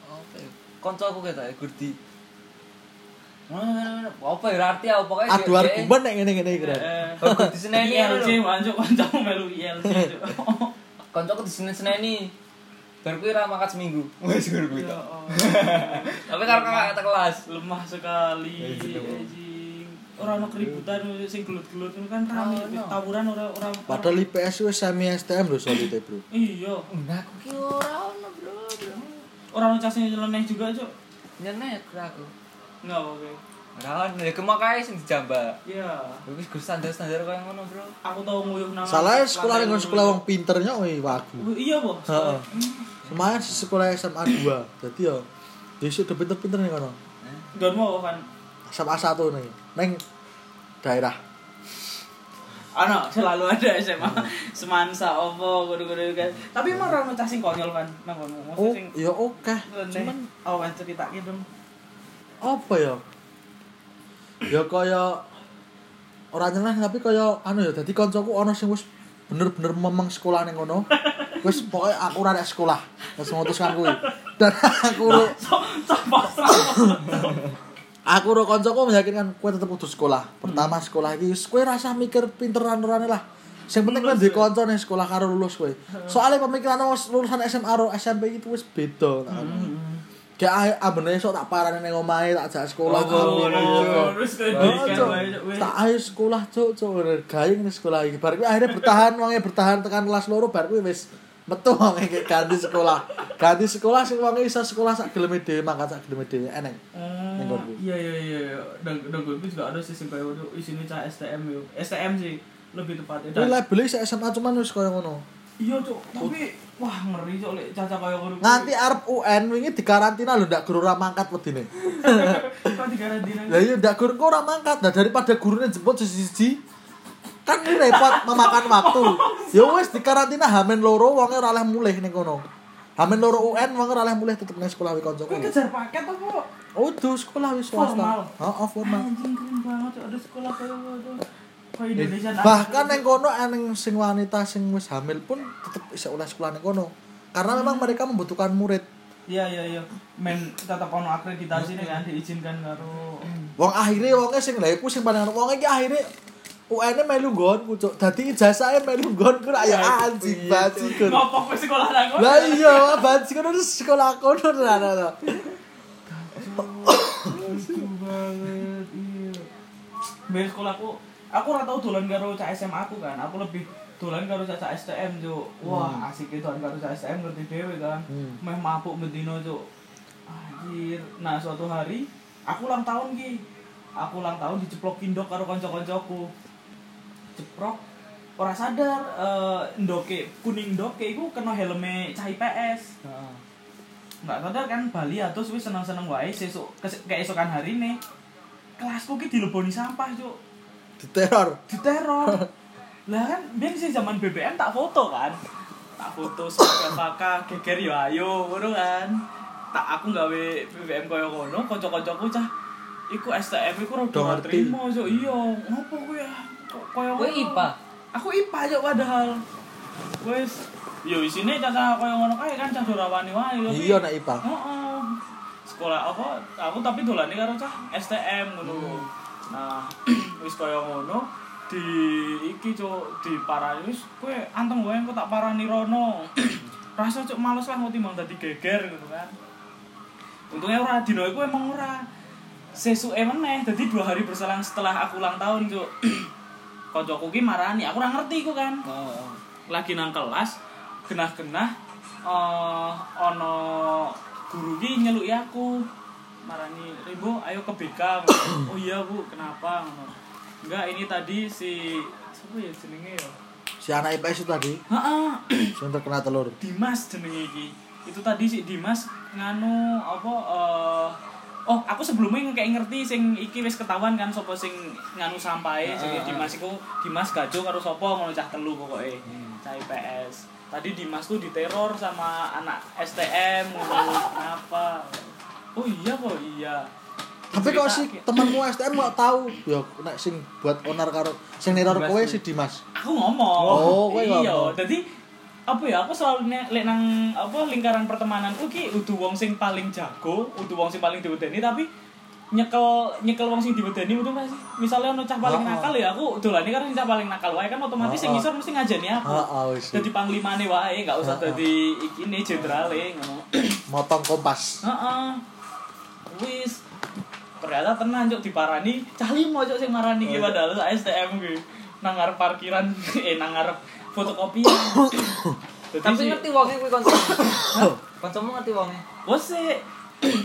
Apa ya? Koncoku kata ya Gurdi. Mana apa ya arti apa pokoknya Adu argumen nek ngene-ngene iki. Eh, Oh, Gurdi seneni ILC manjuk kancamu melu ILC. Cuk. Koncoku di sini seneni. Baru kuwi ra mangkat seminggu. Wis guru kuwi. Ya Allah. [LAUGHS] Tapi karo kakak kelas. Lemah sekali. Ya, gitu. anjing. Ora ono keributan sing gelut-gelut kan rame tawuran ora ora. Padahal IPS wis semi STM lho solite, Bro. Iya, Nah, aku ki ora ono, Bro. ora ono casnya nyeleneh juga, Cuk. Kira aku. Enggak oke. Ono ya kemakae sing dijambak. Iya. Wis gur standar-standar koyo ngono, Bro. Aku tau nguyuh nang Salah sekolah ning sekolah wong pinternya wih wagu. Iya, Po. Heeh. Semuanya sekolah SMA 2. Dadi yo Desi udah pinter-pinter nih kono. Gon mau kan. SMA 1 nih. Neng daerah. Ano, selalu ada SMA semansa opo kudu-kudu kan. Tapi emang ora ono cah sing konyol kan nang kono. Oh, ya oke. Cuman Cuman oh kan cerita gitu. Apa ya? Ya kaya ora nyeneh tapi kaya anu ya dadi kancaku ana sing wis bener-bener memang sekolah ning kono. Wis pokoke aku ora sekolah. Wis memutuskan kuwi. Dan aku [LAUGHS] aku ro kancaku meyakinkan kowe tetep kudu sekolah. Pertama sekolah iki kowe rasa mikir pinteran-urane lah. Sing penting kowe duwe kanca ning sekolah karo lulus kowe. Soale pemikiran wis lulusan SMA ro SMP iki wis beda. Kayak ae ambene esuk tak parane ning omahe tak jak sekolah. Tak ayo sekolah cuk cuk. Gawe ning sekolah iki. Bar akhirnya bertahan wonge bertahan tekan kelas loro bar kuwi wis metu wonge ganti sekolah. Ganti sekolah sing wonge iso sekolah sak geleme dhewe mangkat sak geleme dhewe. Eneng. Ning kono. iya iya iya. Iya. Dan dan juga ada sih sing waduh isine cah STM yo. STM sih lebih tepatnya. kuwi Dan, label sak SMA cuman wis kaya ngono. Iya cuk, tapi wah ngeri cuk lek caca kayak ngono. nganti arep UN wingi dikarantina lho ndak guru ora mangkat wedine [LAUGHS] kan dikarantina. lah iya ndak guru kok ora mangkat nah daripada gurunya jemput siji-siji kan ini repot memakan waktu ya wis dikarantina hamen loro wonge ora oleh mulih ning kono hamen loro UN wonge ora oleh mulih tetep ning sekolah wi kancaku Kowe kejar paket apa? Oh, tuh sekolah wis swasta. Heeh, formal. Anjing keren banget ada sekolah kayak waduh. Bahkan yang kono eneng sing wanita sing wis hamil pun tetep bisa oleh sekolah ning kono. Karena memang mereka membutuhkan murid. Iya iya iya. Men tetap ono akreditasi nih kan diizinkan karo Wong akhirnya wonge sing lha iku sing paling wong iki akhirnya UN-e melu nggonku, Cuk. Dadi ijazahnya melu nggonku ra ya anjing bajigur. Ngopo sekolah nang kono? Lah iya, bajigur terus sekolah kono banget. Iya. Biar sekolahku, aku ora tau dolan karo cah SMA aku kan. Aku lebih dolan karo cah STM, Cuk. Wah, asik itu dolan karo cah STM ngerti dhewe kan. Hmm. Meh mabuk bendino, Cuk. anjir nah suatu hari aku ulang tahun ki aku ulang tahun diceplokin dok karo konco-koncoku ceprok ora sadar eh ndoke kuning ndoke iku kena helme cah IPS Heeh. nggak sadar kan Bali atus wis seneng-seneng wae sesuk keesokan hari nih kelasku ki dileboni sampah cuk Diteror. diteror [LAUGHS] lah kan biar sih zaman BBM tak foto kan tak foto sebagai kakak geger yo ayo ngono kan tak aku gawe BBM koyo ngono kanca-kancaku cah iku STM iku rada ora trimo yo iya ngopo kuwi ya koyo Kowe? IPA? aku IPA yo padahal wes yo isine caca koyo ngono kae kan cah dorawani wae Iya nek IPA. Heeh. Sekolah apa? Aku tapi dolane karo cah STM ngono lho. Nah, [CLEARS THROAT] wis kaya ngono di iki cuk di parani wis kowe anteng wae engko tak parani rono. [CLEARS THROAT] Rasa cuk males lah mau timbang dadi geger gitu kan. Untungnya ora dino iku emang ora. Sesuke meneh, dadi dua hari berselang setelah aku ulang tahun cuk. [CLEARS THROAT] Koncoku ki marani, aku ora ngerti iku kan Heeh. lagi nang kelas genah-genah eh ono guru ki nyeluki aku marani Rimbo ayo ke BK [COUGHS] oh iya bu kenapa enggak ini tadi si siapa ya jenenge ya Si anak IPS itu tadi Heeh, [COUGHS] sing terkena telur. Dimas jenenge iki itu tadi si Dimas nganu apa eh Oh, aku sebelumnya kayak ngerti sing iki wis ketahuan kan sapa sing nganu sing Ah, ah, Dimas iku Dimas Gajo karo sapa ngono cah telu pokoke. Cah IPS. Tadi Dimas tuh diteror sama anak STM ngono. Kenapa? Oh iya kok iya. Tapi kok si temanmu STM kok tahu ya nek sing buat onar karo sing neror kowe si Dimas. aku ngomong. Oh, kowe iya. Jadi apa ya aku selalu nek lek nang apa lingkaran pertemananku ki udu wong sing paling jago, udu wong sing paling diwedeni tapi nyekel nyekel wong sing diwedeni gak sih? Misalnya ono cah paling nakal ya aku dolane sing cah paling nakal wae kan otomatis sing ngisor mesti ngajeni aku. Jadi panglimane wae, gak usah dadi ikine jenderale ngono. Motong kompas. Heeh. Wis ternyata tenan cuk diparani cah limo cuk sing marani ki padahal STM ki nang ngarep parkiran [COUGHS] eh nang ngarep fotokopian. [COUGHS] Dadi Tapi ngerti wonge kuwi kancamu. [COUGHS] Kancamu ngerti wonge. Wes sih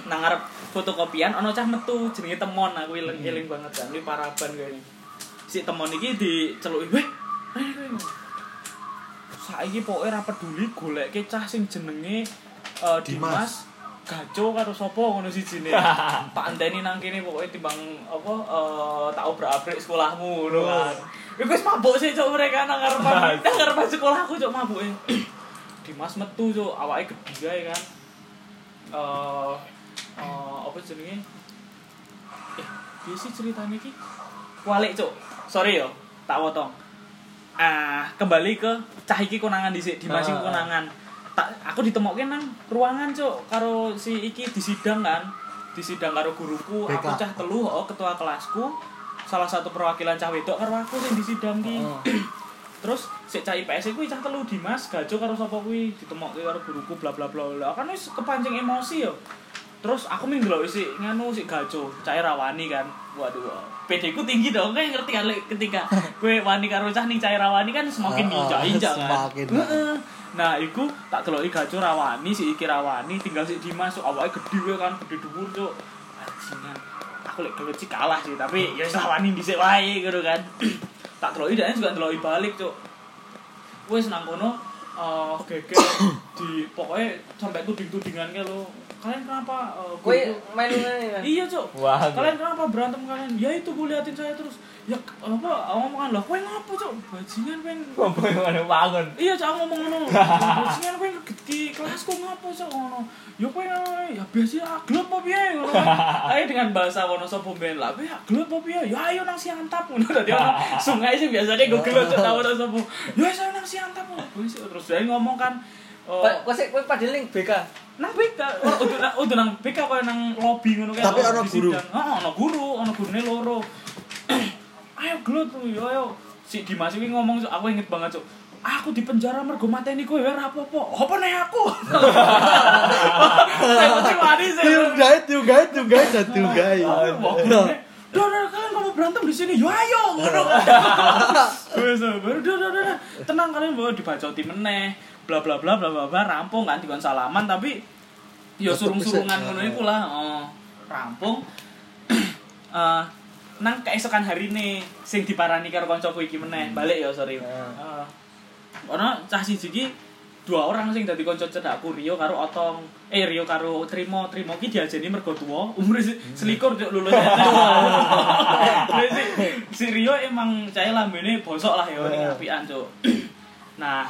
nang ngarep fotokopian ana cah metu jenenge temon aku eling eling banget kan iki paraban kayaknya. Si temon iki diceluki, "Weh, ayo kowe." Saiki pokoke ora peduli goleke cah sing jenenge eh, Dimas. Gaco karo sapa ngono sijine. [LAUGHS] tak enteni nang kene pokoke timbang apa eh, tak obrak-abrik sekolahmu ngono kan. Iku wis mabuk sih cok mereka nang ngarep [LAUGHS] nang ngarep sekolahku cok mabuke. [CLEARS THROAT] Dimas metu cok awake gede ae kan. eh eh, apa jenenge? Eh, piye sih ceritanya iki? Walik, Cuk. Sorry yo, tak potong. Ah, kembali ke cah iki konangan dhisik, Dimas Ah. konangan. Tak aku ditemokke nang ruangan, Cuk, karo si iki di sidang kan. Di sidang karo guruku, aku BK. cah telu, oh ketua kelasku. Salah satu perwakilan cah wedok karo aku sing di sidang ki. Heeh. [CLEARS THROAT] Terus sik cah IPS kuwi cah telu Dimas, Gajo karo sapa kuwi ditemokke karo guruku bla bla bla bla. Kan wis kepancing emosi yo. Terus aku ming ndelok si nganu si Gajo, cah rawani kan. Waduh. PD ku tinggi dong, kayak ngerti kan Lek, ketika [LAUGHS] gue wani karo cah ning cah rawani kan semakin injak-injak kan. semakin. Nah, iku tak deloki Gajo rawani, si iki rawani, tinggal si Dimas, so, awake gede wae kan, gede dhuwur, Cuk. Bajingan. Aku lek gelut sih kalah sih, tapi ya wis rawani dhisik wae gitu kan. [CLEARS THROAT] tak deloki dia juga deloki balik, Cuk. Wes nang kono eh geger di pokoknya sampai tuding-tudingan ke lo. Kalian kenapa Kowe guru- main. Iya. Wah. Kalian kenapa berantem kalian? Ya itu gue liatin saya terus. Ya apa omongan lah, kowe ngapa, Cuk? Bajingan yang ada bangun? Iya, aku ngomong ngono. Bajingan kowe di kelasku ngapa, Cuk, ngono. Ya kowe ya biasa ya gelap apa piye ngono. Ayo dengan bahasa Wonosobo ben lah, ya gelap apa piye? Ya ayo nang siantap ngono. Ono [LAUGHS] sungai sih biasanya gue gelap Cuk, tau [LAUGHS] Wonosobo. Ya saya nang siantap. Terus dia ngomong kan oh, kowe sik kowe padahal ning BK. Nang BK oh, udah nang udah nang BK koyo nang lobby ngono kae Tapi oh, ono guru. Heeh, ono guru, ono gurune loro. [CLEARS THROAT] ayo gelut tuh, yo ayo. Si Dimas iki ngomong aku inget banget, Cuk. Aku di penjara mergo mateni kowe ora apa-apa. Apa nih aku? [LAUGHS] Saya mati sih. Gait. Wah, gurune, Dah, dah, kalian kamu berantem di sini. Yo ayo, ngono. [LAUGHS] Wes, baru dah. Tenang kalian bawa dibacoti meneh. Bla bla bla bla bla bla rampung kan dikon salaman tapi ya Tetep surung-surungan ngono iku lah oh rampung. [CLEARS THROAT] Eh nang keesokan hari nih sing diparani karo kancaku iki meneh balik ya sorry. Ah. Eh, ono cah siji iki dua orang sing dadi kanca cedakku Rio karo Otong eh Rio karo Trimo Trimo ki diajeni mergo tuwa umur selikur cuk lulus [LAUGHS] si, si Rio emang cah lambene bosok lah ya ning apian cuk. [CLEARS THROAT] Nah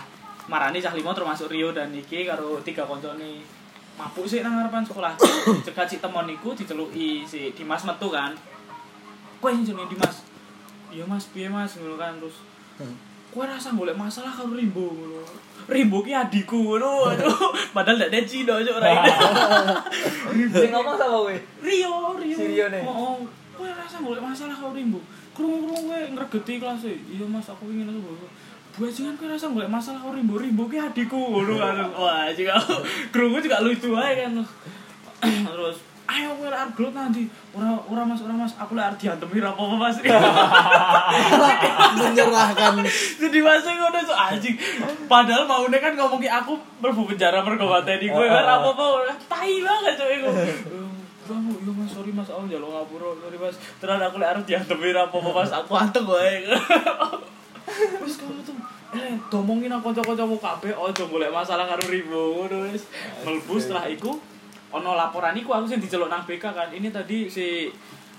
marani cah limo termasuk Rio dan iki karo tiga koncone. Mabuk sih nang ngarepan sekolah. [COUGHS] Cegat si temon iku diceluki si Dimas metu kan. Kowe sing jenenge Dimas? Iya mas piye mas? Ngono kan terus Hmm. kowe rasa golek masalah karo Rimbo ngono. Rimbo ki adikku ngono. Aduh padahal ndak ada Cino cuk ora [LAUGHS] Sing ngomong sama kowe. Rio Rio. Si Rio nih? oh, oh. kowe rasa golek masalah karo Rimbo? Krungu-krungu kowe ngregeti kelas e. Iya mas aku ingin aku Bajingan kowe rasa golek masalah karo Rimbo Rimbo ki adikku ngono kan. Wah juga [LAUGHS] krungu juga lucu ae kan. [CLEARS THROAT] Terus ayo kowe arep gelut nanti. Ora ora mas ora mas. Aku lek arep diantemi ra apa-apa mas? [LAUGHS] Menyerahkan. [LAUGHS] Jadi masa ngono so anjing. Padahal mau kan ngomong ki aku mlebu penjara mergo mateni kowe ora apa-apa tai banget cuk iku. Kamu, iya mas, sorry mas, aku jalur ngapura, sorry mas. Terus aku lek harus diantemi apa-apa mas, aku anteng wae Wis kamu tuh, eh, domongin aku kanca-kancamu kabeh, ojo golek masalah karo Rimbo, ngono wis Mlebu setelah iku, ono laporan iku aku sing diceluk nang BK kan. Ini tadi si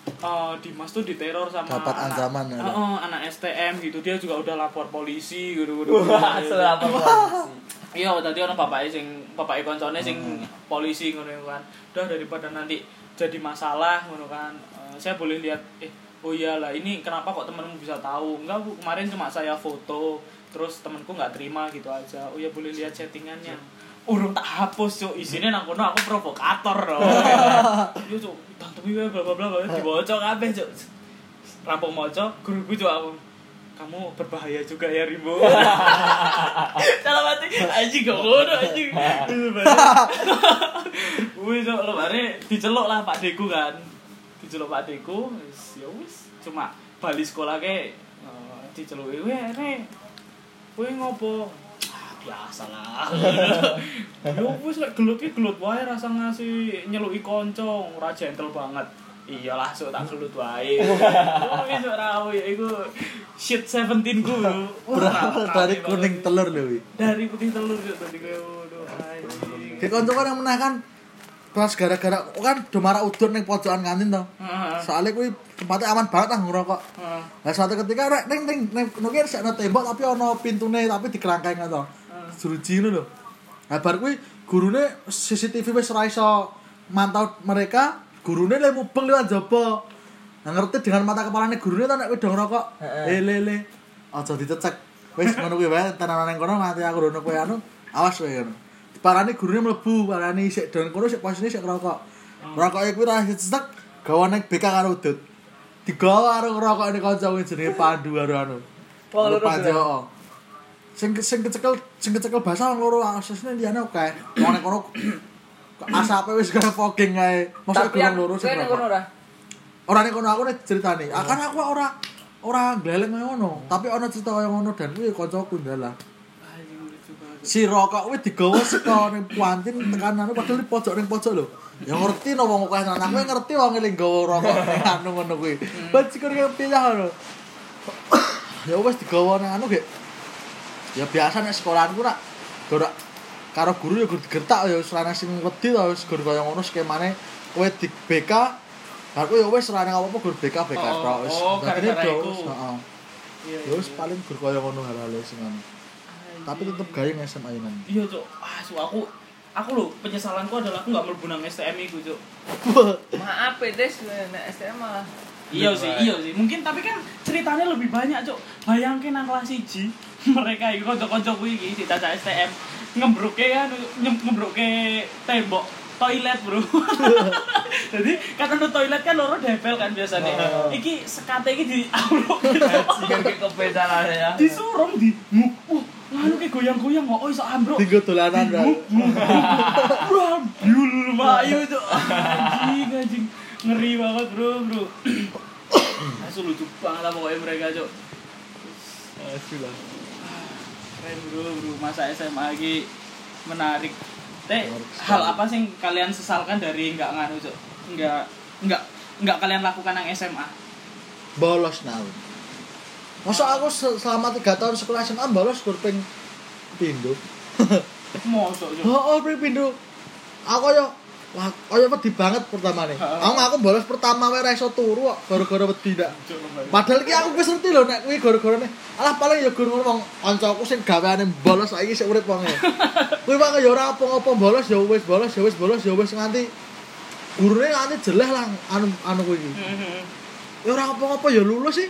eh, Dimas tuh diteror sama Dapat anak- ancaman, ya? Heeh, anak STM gitu. Dia juga udah lapor polisi gitu gitu Wah, selapor polisi. iya tadi orang bapaknya sing bapaknya koncone sing polisi ngono kan. Udah daripada nanti jadi masalah ngono kan. Eh, saya boleh lihat eh oh iyalah ini kenapa kok temenmu bisa tahu? Enggak bu kemarin cuma saya foto terus temanku nggak terima gitu aja. Oh ya boleh lihat chattingannya urung tak hapus cuk. Isinya nang kono aku provokator loh [LAUGHS] yo cuk tantemi wae bla bla bla dibaca kabeh cuk. Rampung maca guruku cuk aku. Kamu berbahaya juga ya Rimbo. [LAUGHS] Dalam hati anjing gak ngono anjing. [LAUGHS] Wis cuk lebare diceluk lah Pak Deku kan diceluk Pak Deku wis ya wis. Cuma bali sekolah ke eh, diceluki kowe ngopo? Ah, biasa lah. [LAUGHS] Yo wis lek gelut ki gelut wae rasa ngasih nyeluki kanca ora gentle banget. Iyalah sok tak gelut wae. [LAUGHS] Wis ora iku shit 17 ku. [LAUGHS] Berawal dari kuning telur lho dari putih telur yo tadi kowe Ki kanca kan yang menang kan pas gara-gara kan do marak udun ning pojokan kantin to. Heeh. Soalnya kuwi tempatnya aman banget lah ngerokok. Heeh. Nah suatu ketika rek ning ning ning nuki ana tembok tapi ana pintune tapi dikerangkeng to. Jeruji ngono lho. Nah bar kuwi gurune CCTV wis ora iso mantau mereka, gurune le mubeng liwat jaba. Nah ngerti dengan mata kepalane gurune to nek kowe do ngerokok. Eh Heeh. le le. Aja dicecek. Wis ngono kuwi wae tenanan kono nganti aku rono kowe anu. Awas wae ngono. Parane gurune mlebu, parane sik don kono sik posisine sik ngerokok. Ngerokoke kuwi ra dicecek, gawa ning BK karo udut. Digawa karo ngerokokne kanca kuwi jenenge Pandu karo anu. Wong loro oh. Sing sing kecekel sing kecekel basah loro aksesne liyane oke. Wong ning kono asape wis kaya fogging kae. Mosok gurung loro sing ngerokok. kono ora? Ning kono aku nek ceritane. Ah, kan aku ora ora gleleng ngono, tapi ana cerita kaya ngono dan kuwi kancaku ndalah. Si rokok kuwi digawa saka ning puantin tekan anu padahal di pojok ning pojok lho. Ya ngerti no wong akeh anak kowe ngerti wong eling gawa rokok ning anu ngono kuwi. Bajikur kaya pilah ngono. Ya wis digawa ning anu gek. Ya biasa nek sekolahanku rak ora karo guru ya guru digertak ya wis ana sing wedi to wis guru kaya ngono skemane kowe di BK Aku ya wis ora apa-apa guru BK BK Oh, tok wis. oh, gara-gara iku. heeh. Iya. Ya wis paling guru kaya ngono hal-hal sing anu. Tapi tetep gawe nang SMA ini. Iya, Cuk. Ah, Cuk, aku aku lho penyesalanku adalah aku nggak mlebu nang STM iku, Cuk. [LAUGHS] Maaf ya, Des, nek STM malah. Iya sih, iya sih. Mungkin tapi kan ceritanya lebih banyak, Cuk. Bayangke nang kelas 1 [LAUGHS] mereka iku kanca-kancaku iki di caca STM ngebroke kan ngebroke tembok toilet, Bro. [LAUGHS] Jadi kan untuk toilet kan loro depel kan biasanya. Iki sekate iki di amplop gitu. Kebesaran ya. Disurung di uh, nganu ki goyang-goyang kok oh iso ambruk. Tinggal dolanan ra. Bro, biul mayu tuh. Anjing, anjing. Ngeri banget, Bro, Bro. [COUGHS] Langsung lucu banget lah pokoknya mereka, Cok. Sudah. Keren, Bro, Bro. Masa SMA lagi menarik. Teh hal apa sih kalian sesalkan dari nggak nganu cuk? Nggak nggak nggak kalian lakukan yang SMA? bolos now masa aku se- selama tiga tahun sekolah SMA bolos gur ping [LAUGHS] Mosok cuk. oh oh ping pindo aku yo wah kaya wedi banget pertama nih aku aku bolos pertama wae ra iso turu kok gara-gara wedi. Padahal ki aku wis ngerti lho nek kuwi gara-gara nih. Alah paling ya gur ngono wong kancaku sing gaweane bolos saiki sik urip wonge. [LAUGHS] Kuwi wae ya ora apa-apa bolos ya wis bolos ya wis bolos ya wis nganti gurune nganti jeleh lah anu anu kuwi. Ya ora apa-apa ya lulus sih.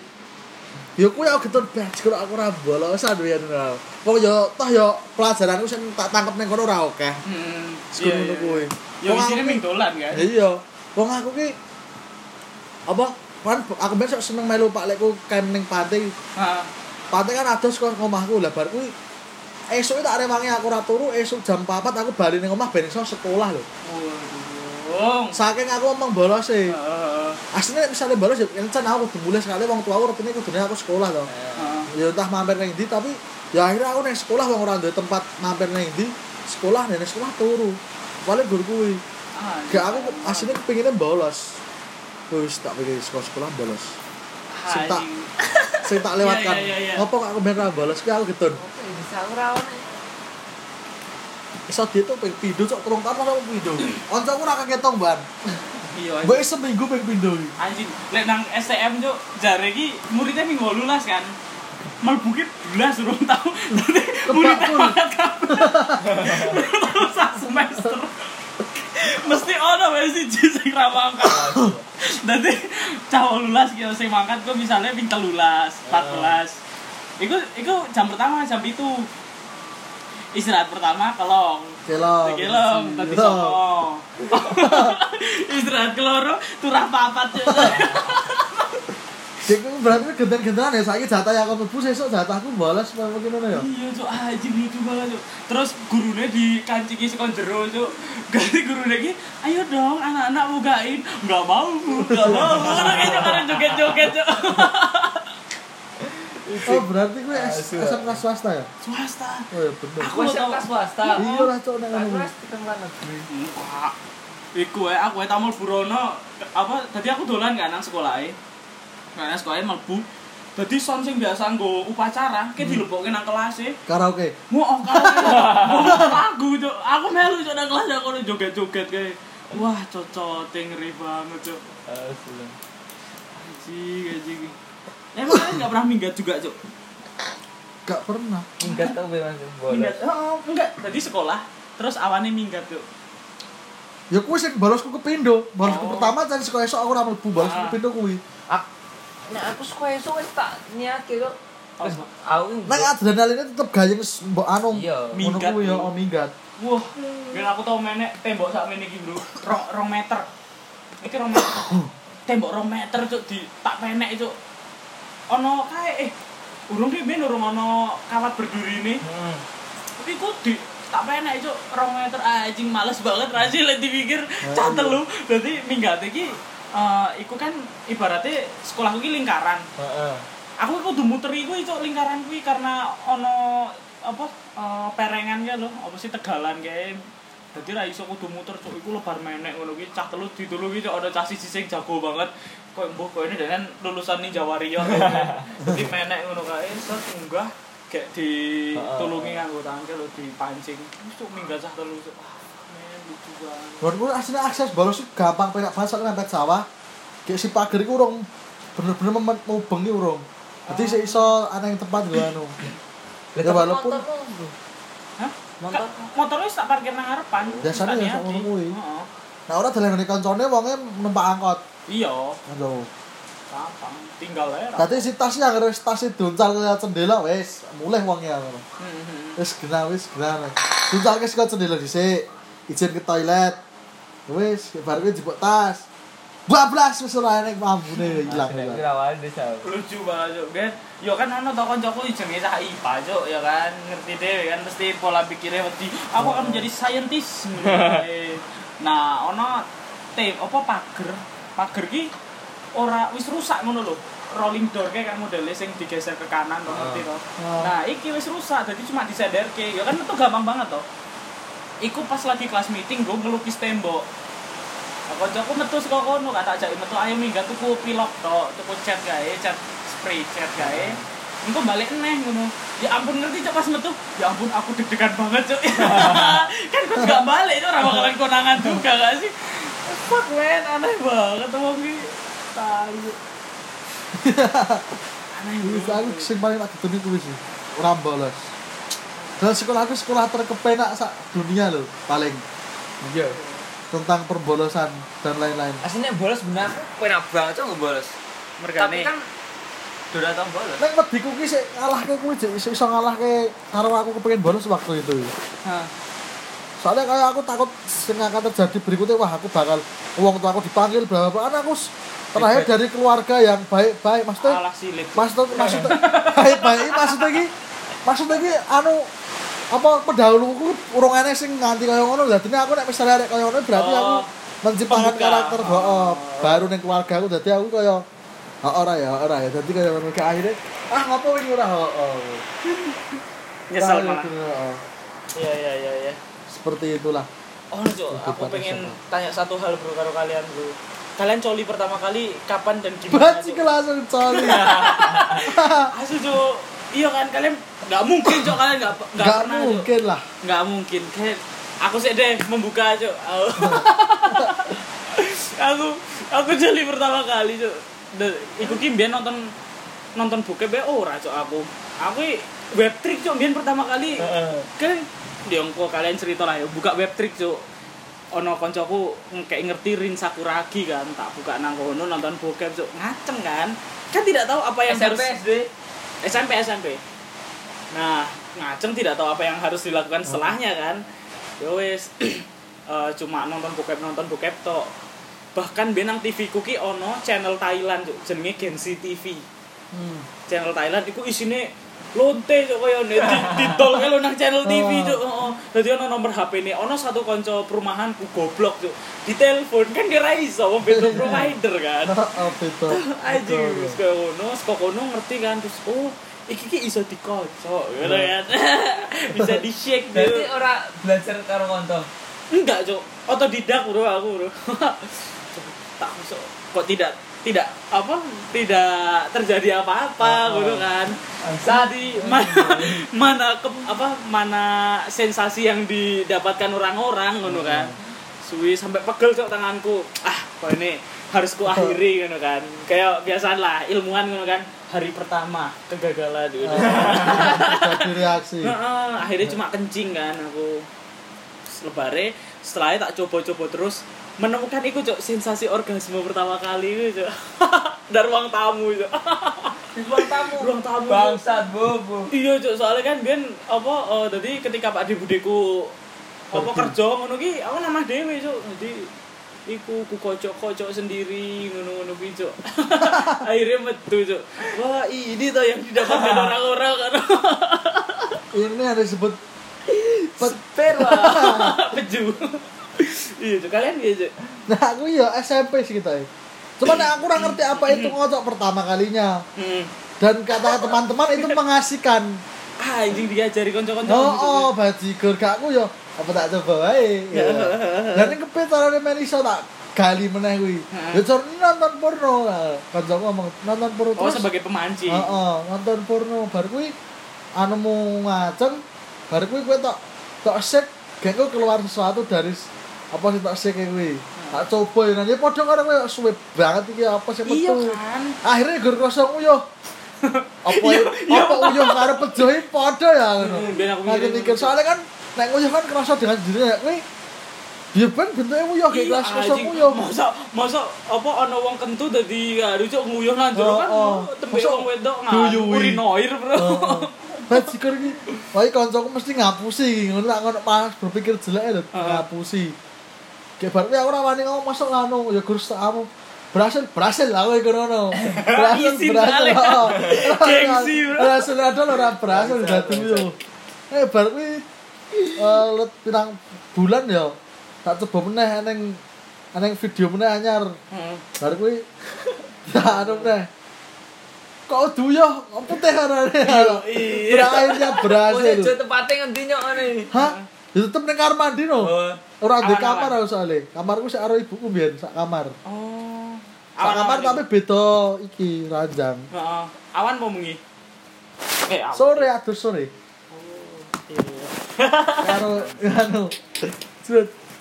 Ya kuwi aku getun batch kalau aku ora bolosan ya ngono. Wong ya toh ya pelajaranku sing tak tangkep ning kono ora akeh. Mhm. Sekul Iya, ngono kuwi. Sini ki- ming dolan kan. Iya. Wong aku ki apa kan aku besok seneng melu Pak Lekku kan ning pantai Heeh. Pantai kan ados kok ngomahku lah bar kuwi esuk tak rewangi aku ora turu esuk jam 4 aku bali ning omah ben iso sekolah lho. Saking aku ngomong bolos e. Heeh. Asline misalnya bolos ya encen aku kudu mulai sekali wong tua aku rutine kudune aku sekolah to. Heeh. Ya entah mampir ning ndi tapi ya akhirnya aku ning sekolah wong ora duwe tempat mampir ning ndi sekolah ning sekolah turu. Paling gur kuwi. Ah, Gak aku aslinya kepinginnya bolos. Wis tak pikir sekolah sekolah bolos. Sing tak sing tak lewatkan. Iya, iya, iya, iya. Ngopo kok aku ben bolos ki aku getun. bisa ora ono. Iso dia tuh ping pindho cok tahun sama pindho. Kancaku ora kaketong ban. Iya. Mbok seminggu ping pindho iki. Anjing, lek nang STM cuk, jare iki muridnya minggu 18 kan. Mlebu ki belas urung tau. Dadi muridnya banget. Urung sak semester. Mesti ono wae siji sing ra mangkat. Dadi cah 18 ki sing mangkat kok misalnya ping 13, 14. Iku iku jam pertama jam itu. Istirahat pertama kelong. Kelong. Kelong, tadi sopo. [LAUGHS] Istirahat keloro turah papat. Cek berarti genten-gentenan ya saiki jatah yang aku mlebu sesuk jatahku bolos apa ngono ya. Iya cuk, anjing lucu banget cuk. Terus gurune dikancingi sekon jero cuk. Ganti gurune ki, ayo dong anak-anak bukain. Enggak mau, enggak mau. Karena joget-joget cuk. [LAUGHS] Oh berarti gue Asu. SMK swasta ya? Swasta. Oh ya bener. Aku SMK swasta. Iya lah cok nek Aku ketemu negeri. Iku ya, aku tamu burono apa tadi aku dolan kan nang sekolah Karena sekolahnya mlebu. Dadi son sing biasa nggo upacara, ki dilebokke nang kelas e. Karaoke. Mau oh mau lagu cok, aku melu cok nang kelas aku joget-joget kayak wah cocok ngeri banget cok. Asli. Anjing, anjing. Emang kalian nggak pernah minggat juga cok? Gak pernah. Enggak tahu memang bolos. Minggat? Oh, enggak. Tadi sekolah, terus awannya minggat cok. Ya kuwi sing bolosku ke Pindo. Bolosku Oh. pertama cari sekolah esok aku ora mlebu bolosku Ah. ke Pindo kuwi. Ak Nah, aku sekolah esuk wis tak kok. Wis Apa? aku Nek adrenalinnya tetep gayeng mbok anu. Iya. Ngono Minggat. kuwi ya oh minggat. Wah, ben aku tau menek tembok sak meneh iki, Bro. Rong, rong meter. Iki rong meter. [COUGHS] tembok rong meter cok di tak penek cok. Ono kae eh urung ki ben urung ono kawat berduri ini. Hmm. Tapi kok di tak penek cok rong meter anjing males banget rasih lek dipikir cah telu. Dadi minggat iki eh iku kan ibaratnya sekolahku ki lingkaran. Heeh. Aku kudu muter iku cok lingkaran kuwi karena ono apa eh, perengan ya lho, apa sih tegalan kae. Dadi ra iso kudu muter cok iku lebar menek ngono ki cah telu ditulu cok ada cah siji sing jago banget. Kok mbuh kok ini dengan lulusan Ninja Warrior. [LAUGHS] Dadi menek ngono kae set munggah kayak ditulungi nganggo tangkel dipancing. Wis cok minggat cah telu cok. Ah. Menurutku aslinya akses bolos itu gampang penak banget soalnya mepet sawah. Kayak si pagar iku urung bener-bener memet- mau bengi urung. Jadi sik iso ana yang tempat gue anu. Ya walaupun. Hah? Motor. Motor wis tak parkir nang ngarepan. Biasanya tak ya, niati. ngono kuwi. Nah ora dalan ngene kancane wonge numpak angkot. Iya, Ngono. gampang. Tinggal aja. Ra. Dadi si tas yang harus tas duncal ke jendela wis mulai wonge ngono. Hmm. Wis gena wis gena. Duncal ke saka jendela dhisik. Izin ke toilet. Wis bar kuwi jebuk tas. Bablas wis ora enek mambune ilang. Lucu banget cuk kan yo kan ono to kancaku jenenge cah IPA cuk ya kan ngerti deh kan mesti pola pikirnya wedi aku akan menjadi saintis [LAUGHS] nah ono tape apa pager pager ki ora wis rusak ngono lho rolling door kayak kan modelnya sing digeser ke kanan to ngerti to Ah. nah iki wis rusak jadi cuma disenderke ya kan itu gampang banget to iku pas lagi kelas meeting gue ngelukis tembok Nah, kancaku metu saka kono gak tak ajak metu ayo minggat tuku pilok tok, tuku cat gae, cat spray cat gae. Engko balik neh ngono. Ya ampun ngerti cok pas metu. Ya ampun aku deg-degan banget cok. [LAUGHS] [LAUGHS] kan gue gak balik itu ora bakalan konangan juga gak sih? Fuck man, aneh banget wong iki. Tai. aneh Wis banget. aku sing paling tak gedeni kuwi sih. Ora bolos. Dan sekolah aku sekolah terkepenak sak dunia loh paling iya tentang perbolosan dan lain-lain. aslinya bolos bener aku enak banget cok bolos tapi Mergane kan udah tau bolos Nek wedi ku ki sik ngalahke kuwi jek iso iso ngalahke karo aku kepengin bolos waktu itu. Hah. Soalnya kayak aku takut sing akan terjadi berikutnya wah aku bakal uang tua aku dipanggil berapa kan aku s- terlahir dari keluarga yang baik-baik maksudnya alah silit. maksud maksudnya baik-baik maksudnya ki maksudnya ki anu apa pendahuluku urung aneh sing nganti kaya ngono dadi aku nek misalnya arek kaya ngono berarti aku Oh, menciptakan pembuka. karakter oh, baru ning keluarga aku dadi aku kaya oh, ora ya ora ya dadi kaya ngono akhirnya ah ngopo wingi ora oh, oh. Nyesel malah. gitu, oh. Iya iya iya iya. Seperti itulah Oh, Cok, aku pengen tanya satu hal bro karo kalian bro. Kalian coli pertama kali kapan dan gimana? Baci langsung coli [LAUGHS] Asu Cok. Iya kan kalian nggak mungkin Cok kalian nggak nggak Gak pernah mungkin lah Nggak mungkin. Kayak aku sih deh membuka Cok. [LAUGHS] aku aku coli pertama kali Cok. De- Iku ki nonton nonton bokep ya ora Cok aku. Aku web trick Cok pertama kali. kan di ongko kalian cerita lah ya. Buka web trick cuk. Ono koncoku kayak ngerti Rin Sakuragi kan. Tak buka nang kono nonton bokep cuk. Ngaceng kan? Kan tidak tahu apa yang SMP harus SD SMP SMP nah ngaceng tidak tahu apa yang harus dilakukan setelahnya kan? Ya wes [CLEARS THROAT] eh, cuma nonton bokep nonton bokep tok. Bahkan benang TV kuki ono channel Thailand cuk. Jenenge Gensi TV Hmm. channel Thailand iku isine lonte cok kaya di ditol kalau nang channel TV cok heeh dadi ono nomor HP ne. Ono satu konco perumahan ku goblok cok ditelepon kan kira iso wong beda provider kan. Oh, betul. aja wis kaya ngono saka kono ngerti kan. Terus oh iki ki iso dikocok ngono kan. [LAUGHS] Bisa di shake berarti gitu ora belajar karo konco enggak cok otodidak bro aku bro. [LAUGHS] Tak masuk kok tidak tidak apa tidak terjadi apa-apa Oh, oh. gitu kan jadi mana [LAUGHS] mana ke, apa mana sensasi yang didapatkan orang-orang gitu kan. Suwi sampai pegel cok tanganku. Ah kok ini harus ku akhiri gitu kan. Kayak biasa lah ilmuwan gitu kan. Hari pertama kegagalan gitu. Jadi [LAUGHS] reaksi. Akhirnya cuma kencing kan aku. Lebare setelahnya tak coba-coba terus menemukan itu cok sensasi orgasme pertama kali itu cok [LAUGHS] dari ruang tamu cok ruang tamu. Ruang tamu bangsat bobo iya cok soalnya kan biar apa eh, jadi ketika pak di budeku apa kerja ngono ki aku nama dewe cok jadi iku ku kocok-kocok sendiri ngono-ngono ki cok [LAUGHS] akhirnya metu cok wah ini tuh yang didapatkan [LAUGHS] orang-orang kan. Ini ada disebut sperma peju iya cok kalian gitu cok Nah, aku ya SMP sih kita ya. Cuman [CLEARS THROAT] aku kurang ngerti apa itu ngocok pertama kalinya. hmm. Dan kata teman-teman itu mengasihkan. ah anjing diajari konco-konco Oh, oh, bajigur gak aku ya apa tak coba wae. Ya. [LAUGHS] Dan ini kepet carane men iso tak gali meneh kuwi. Ya cor ini nonton porno. Kancaku ngomong nonton porno oh sebagai pemancing Heeh, nonton porno bar kuwi anu mu ngaceng bar kuwi kowe tok tok gak kok keluar sesuatu dari apa sih tok sek kuwi. Tak coba ya nanti padha karo kowe suwe banget iki apa sih iya metu. kan Akhirnya gur kosong uyuh. apa apa uyuh karo pejohi padha ya ngono. Hmm, biar aku mikir soalnya kan nek uyuh kan kerasa dengan dirinya kuwi Ya ben bentuknya uyuh kayak Iya, gelas kosong uyuh. masa masa apa ana wong kentu dadi aduh cok nguyuh nang jero Oh, kan oh. tembe wong wedok duyui. urinoir bro Bajigur iki. Wah, kancaku mesti ngapusi ngono tak ngono pas berpikir jelek lho Heeh. ngapusi. Kayak bar aku ora wani ngomong masuk nganu ya guru kamu berhasil berhasil lah kowe ngono. Berhasil Izin berhasil. oh. Gengsi. Berhasil ada ora berhasil dadi yo. Eh bar kuwi eh let pirang bulan ya tak coba meneh neng neng video meneh anyar. Hmm. Bar kuwi [LAUGHS] tak anu meneh. Kok duyo, apa teh arane? iya. [LAUGHS] Berakhirnya Maksudnya berhasil. tempatnya ngendi nyok ngene Hah? Ya tetep ning kamar mandi no. Oh. Ora di kamar aku soalnya. Kamarku sik karo ibuku mbiyen sak kamar. Oh. Sak kamar tapi beda iki ranjang. Heeh. Awan mau bengi. Eh. Sore atus sore. Iya. Karo anu.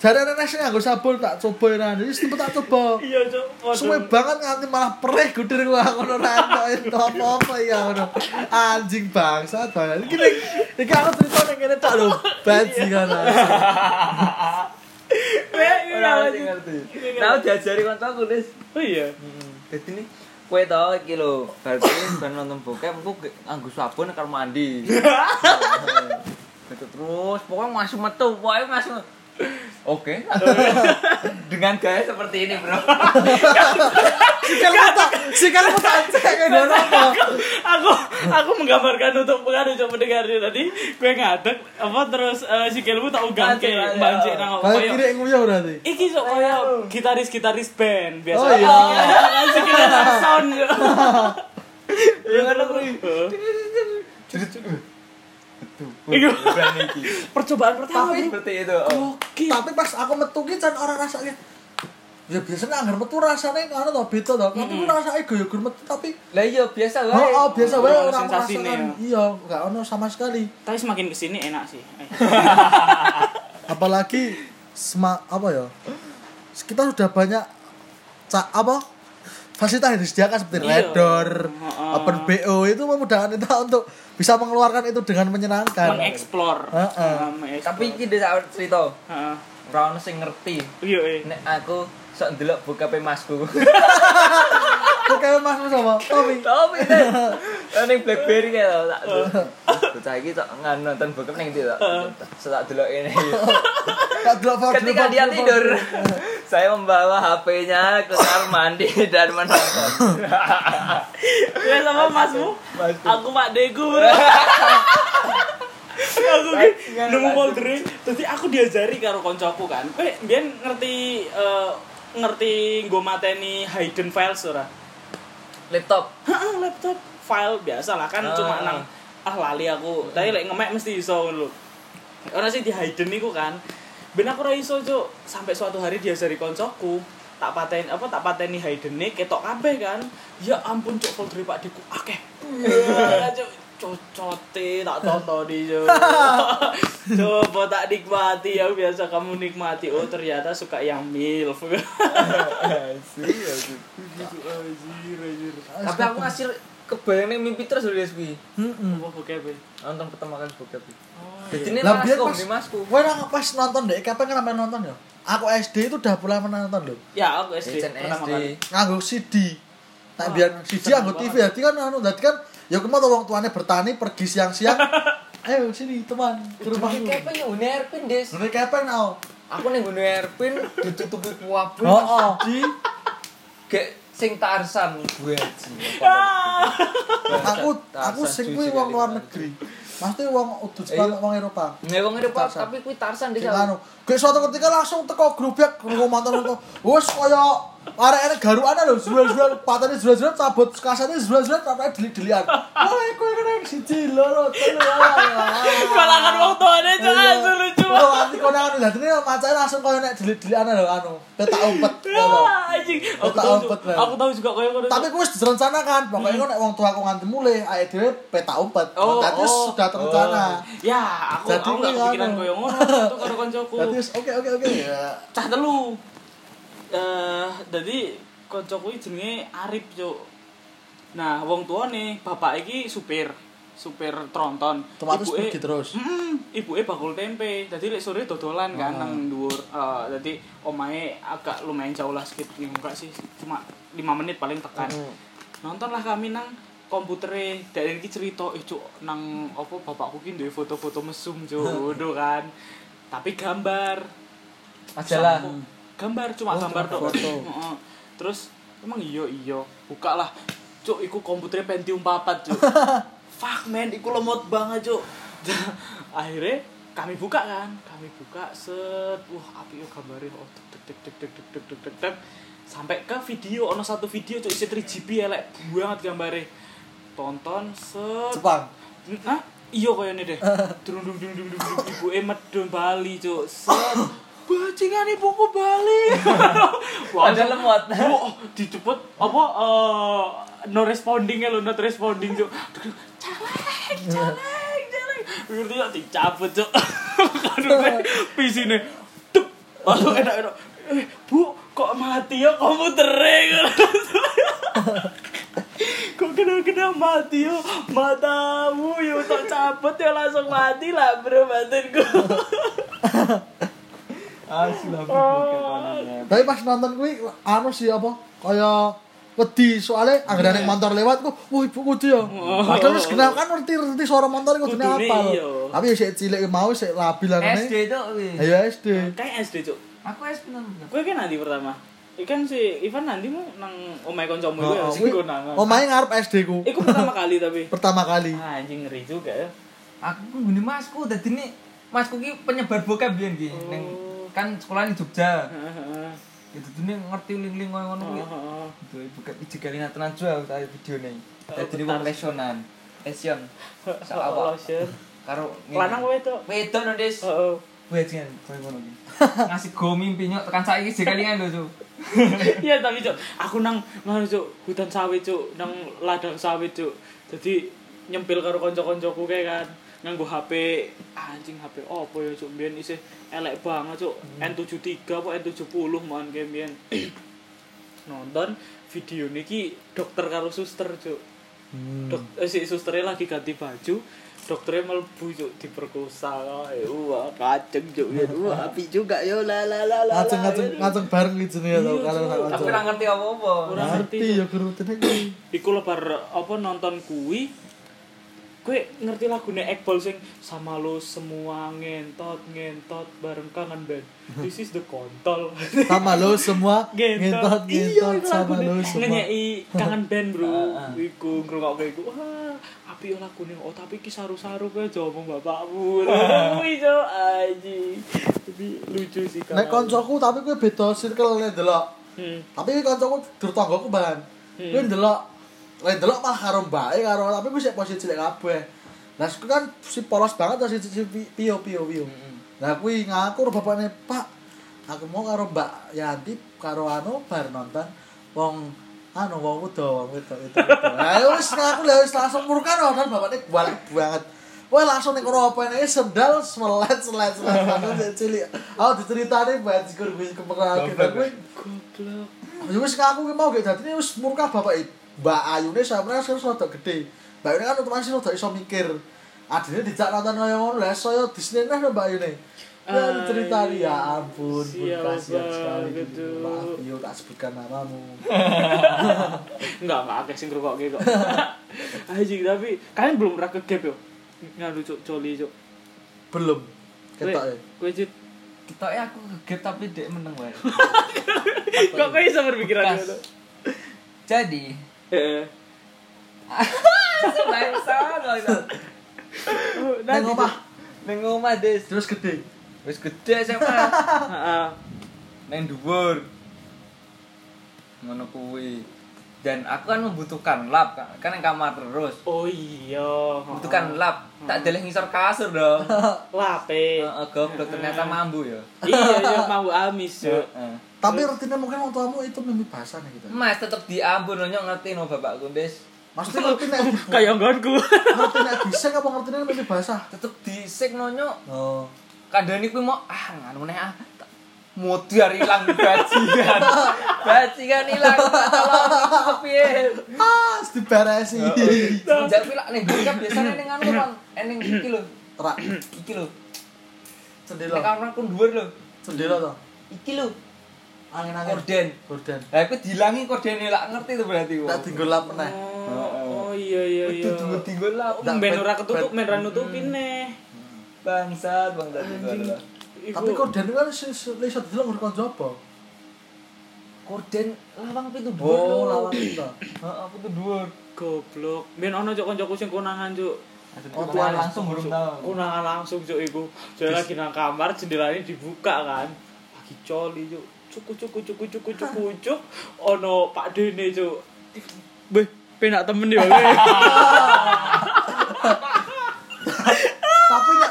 Anak nasi nganggo sabun tak coba ya Wis tipe tak coba. Iya, Cuk. Suwe banget nganti malah perih gudir gua ngono ra entuk entuk apa-apa ya ngono. Anjing bangsa banget. Iki iki aku cerita ning kene tak lho. Bajingan. [LAUGHS] Ngerti ngerti. Tahu diajari kancaku, Des. Oh iya. Jadi ini kue tau iki lho, berarti [COUGHS] ben nonton bokep engko nganggo sabun karo mandi. [LAUGHS] Terus, pokoknya masuk metu, pokoknya masuk. Oke. [LAUGHS] Dengan gaya seperti ini, Bro. Sikal tak sikal tak cek ngono apa. aku aku menggambarkan untuk pengaruh coba mendengar tadi gue ngadek apa terus eh, si kelmu tak ugang ke ya. nang Kayak koyo kiri nguyah berarti. iki sok koyo gitaris-gitaris band biasa Oh, iya. kan si kelmu sound yo. Ya ngono kuwi. Iki. percobaan pertama Tapi- bro. Seperti itu. Oh. Oke. Tapi pas aku metu ki jan ora rasanya Ya biasanya anggar metu rasanya ngono to beda to. Tapi ku rasanya goyo-goyo metu tapi Lah iya biasa Oh, wae. oh biasa wae ora sensasine, merasakan. Iya, enggak ono sama sekali. Tapi semakin ke sini enak sih. [LAUGHS] Apalagi sema apa ya? Kita sudah banyak ca apa? Fasilitas yang disediakan seperti Iya. Red Door, Heeh. Open BO itu memudahkan kita untuk bisa mengeluarkan itu dengan menyenangkan. Mengeksplor. Uh -uh. uh, tapi ini tak cerita. Uh -uh. sing ngerti. Iya nek aku sok ndelok buka pe masku. [LAUGHS] Buka masku sama Tommy. Tommy ini [LAUGHS] BlackBerry ya tau tak bocah iki sok nonton bokep ning ndi tak tak delok ini. Tak delok ketika dia tidur saya membawa HP-nya ke kamar mandi dan menonton. Ya sama masmu. Masku. Aku Pak Degu. bro. [LAUGHS] aku nemu folder Dadi aku diajari karo koncoku kan. Kowe mbiyen ngerti eh, ngerti nggo mateni hidden files ora? Laptop. Heeh, laptop file biasa lah kan Ah. cuma nang ah lali aku. Tapi lek ngemek mesti iso ngono lho. Ora sih di hidden iku kan. Ben aku ora iso, Cuk. Sampai suatu hari diajari koncoku tak paten apa tak pateni hidden ketok kabeh kan. Ya ampun Cuk folder Pak Diku akeh. Cuk cocote tak tonton di Cuk. [LAUGHS] Coba tak nikmati ya biasa kamu nikmati. Oh ternyata suka yang milf. [LAUGHS] Tapi aku ngasih kebayang nih mimpi terus. Heeh. Apa bokep? Nonton pertama kali bokep. Oh, Jadi ini Lah biar pas. Gue pas nonton deh, kapan kan nonton ya? Aku SD itu udah mulai menonton loh. Ya, aku SD pertama SD. Nganggo CD. Tak biar CD nganggo TV jadi kan anu dadi kan ya ke mana tuh wong tuane bertani pergi siang-siang. [LAUGHS] Ayo sini teman ke rumahku. Kayak pengen ngune Erpin, Des. Au? Aku ning ngune Erpin ditutupi kuabu. Oh, oh. Di Kayak sing Tarsan gue aja. aku aku sing kuwi wong luar negeri pasti wong udut sepatu iya. wong Eropa. Ya wong Eropa tapi kuwi tarsan dhewe. Anu, suatu ketika langsung teko grup ya grup motor-motor. Wis kaya arek-arek garuan lho, jual-jual patane jual-jual cabut kasane jual-jual sampai delik-delikan. Wah, kowe kena siji loro telu. Kalangan wong tuane Cuk, asu lucu. Oh, anti kono anu dadi macane langsung koyo nek delik-delikan lho anu, petak umpet. Ya, ngono. anjing. Aku tahu aku tahu juga koyo ngono. Tapi kuwi direncanakan, pokoknya kok nek wong tua aku nganti mulai, awake dhewe petak umpet. Oh, Dadi oh. sudah terencana. Ya, aku aku gak kepikiran koyo ngono itu karo koncoku. Dadi oke oke oke. Cah telu. Eh, dadi koncoku iki jenenge Arif, Cuk. Nah, wong tuane bapak iki supir, supir tronton. Ibuke- pergi terus. Mm, ibuke bakul tempe. Dadi lek sore dodolan kan Ah. nang dhuwur. Eh, dadi omahe agak lumayan jauh lah sedikit enggak sih, cuma 5 menit paling tekan. Nontonlah kami nang komputere dari iki cerita eh cuk nang apa bapakku ki duwe foto-foto mesum cuk kan tapi gambar Majalah. Gambar cuma Oh, gambar tok. [LAUGHS] terus emang iya iya. Buka lah cuk iku komputernya Pentium 4 cuk. [LAUGHS] Fuck man iku lemot banget cuk. [LAUGHS] Akhirnya kami buka kan. Kami buka set. Wah api yo gambare oh tek tek tek tek tek tek tek tek. Tek sampai ke video ono satu video cuk isi 3 GB elek banget gambare tonton set. Jepang. Hah? iya kaya ini deh. Dung dung dung dung dung ibu medun Bali cuk. Set bajingan ibuku Bali Wah, [LAUGHS] Ada lemot. Wah, dicepet apa eh, no responding ya lo not responding cuk. Calek calek calek ngerti ya dicabut cuk. [LAUGHS] Kan pisine tuh lalu enak enak eh bu kok mati ya? Kamu tereng kok [LAUGHS] kena kena mati yo matamu yo tak cabut ya langsung mati lah bro batinku Tapi pas nonton kuwi anu sih apa? Kaya wedi soalnya anggere nek motor lewat ku, wah ibuku dia. Padahal wis kenal kan ngerti ngerti suara motor iku Kudune apal. iya. Tapi ya sik cilik mau sik labil anane. SD kuwi. Ayo SD. kayak SD cuk Aku SD nang. gue kan nanti pertama Ikan si Ivan nanti mau nang omai koncomu itu ya Oh, sing nang omahe ngarep SD ku. Iku pertama [LAUGHS] kali tapi Pertama kali. Ah, anjing ngeri juga ya Aku ku gini masku dadi ini masku ki penyebar bokep biyen ki. Ning kan sekolah di Jogja. Itu dene ngerti ling-ling koyo ngono. Heeh. Itu bokep iki galina tenan jual tadi videone. Dadi ini wong lesionan. Lesion. [LAUGHS] Saawak Lotion. karo Lanang kowe. Wedok no Des. Heeh. Bajingan koyo ngono ki. [LAUGHS] Ngasih go mimpi nyok tekan saiki jegalingan lho, Cuk. [LAUGHS] Iya tapi cuk, aku nang nang cuk hutan sawit cuk, nang ladang sawit cuk. Jadi nyempil karo kanca-kancaku kayak kan nganggo HP anjing HP opo ya cuk? Mbiyen isih elek banget cuk. N73 apa N70 mohon kayak mbiyen. Nonton video niki dokter karo suster cuk. Hmm. Dok, eh, si susternya lagi ganti baju dokternya melebu cuk diperkosa kae. Wah kaceng cuk ya wah api juga yo la la la la Ngajeng ngajeng ngajeng bareng gitu nih ya tau Iya, kalau Tapi ora ngerti apa-apa. Ora ngerti. Ngerti ya gerutine kuwi. Iku lebar apa nonton kuwi Gue ngerti lagune Ekbol sing sama lo semua ngentot ngentot bareng kangen band. This is the kontol. Sama lo semua [LAUGHS] ngentot Iya, ngentot itu sama lo semua. Ngenyeki kangen band, Bro. Iku ngrungokke iku. Wah, api yo lagune. Oh, tapi iki saru-saru kowe aja omong bapakmu. [LAUGHS] Kuwi jo aji. Tapi lucu sih Nek koncoku tapi kuwi beda circle nek delok. Hmm. Tapi koncoku dur tanggoku bahan. Hmm. Kuwi ndelok Lain delok malah karo mbake karo tapi sik posisi cilik kabeh. Lah aku kan si polos banget si, si, si pio pio pio. Lah kuwi ngaku bapakne, "Pak, aku mau karo Mbak Yanti karo anu bar nonton wong anu wong udo wong wedok itu. Lah ya wis ngaku lah wis langsung murka nonton bapakne balik banget. Wah langsung ning kono apa nek sendal semelet selet selet [LAUGHS] aku cilik. Aku diceritani bajigur kuwi kepengen kuwi Goblok. Ya wis ki mau gak dadi wis murka bapak Mbak Ayune sampeyan wis rada gede. Mbak Ayune kan otomatis rada iso mikir. Adine dijak nonton kaya ngono lah saya disney neh Mbak Ayune. Ya ceritani iya. ya ampun, pun kasihan sekali gitu. Maaf yo tak sebutkan namamu. [LAUGHS] Enggak, enggak akeh sing ngrungokke kok. [LAUGHS] Anjing, tapi kalian belum pernah ke gap yo. Ngadu cuk coli cuk. Belum. Ketok ya. Kowe Cit. Kita ya aku kaget tapi dek meneng wae. [LAUGHS] Kok kowe iso berpikiran ngono? Jadi, Bangsa. Neng omah Ning omah Des. terus gede. Wis gede SMA. Heeh. [LAUGHS] Neng dhuwur. Ngono kuwi. Dan aku kan membutuhkan lap kan yang kamar terus. Oh iya. Membutuhkan lap. Tak deleh ngisor kasur dong. [LAUGHS] lape. Heeh, goblok ternyata mambu ya. Iya, iya mau amis [LAUGHS] cuk. Heeh. Tapi rutine mungkin wong tuamu itu mimpi basah nih gitu. Mas tetep diambun nyok ngerti no bapakku Des. Maksudnya ngerti nek [LAUGHS] Kayak nggonku. ngerti nek bisa apa ngerti nek mimpi basah. Tetep disik no nyok. Oh. Kadang kuwi mau ah nganu neh ah. Modar ilang bajingan. [LAUGHS] bajingan ilang tolong kepiye. Ah, wis diberesi. Sejak pilak ning bocah biasane ning anu kan ening iki lho. Terak Iki lho. sendelo. Nek kamar ku dhuwur lho. Sendelo to. Iki lho. Angin-angin. Korden. Gorden. Lah iku dilangi kordene lak ngerti tuh berarti Tak tinggal lap meneh. Oh, iya iya iya. Itu lah. Oh, ben ora ketutup, men ra nutupin neh. Bangsat, bangsat itu Tapi korden kan iso iso didelok nggon kanca apa? Korden lawang pitu dhuwur. Oh, lawang itu. Heeh, pitu dhuwur. goblok. Ben ono cuk kancaku sing konangan cuk. Oh, langsung belum tahu. Konangan langsung cuk iku. Jadi lagi nang kamar jendelanya dibuka kan. Lagi coli cuk. Cuku cuku cuku cuku cuku cuk. Ono Pak Dene cuk. Beh, penak temen ya. weh.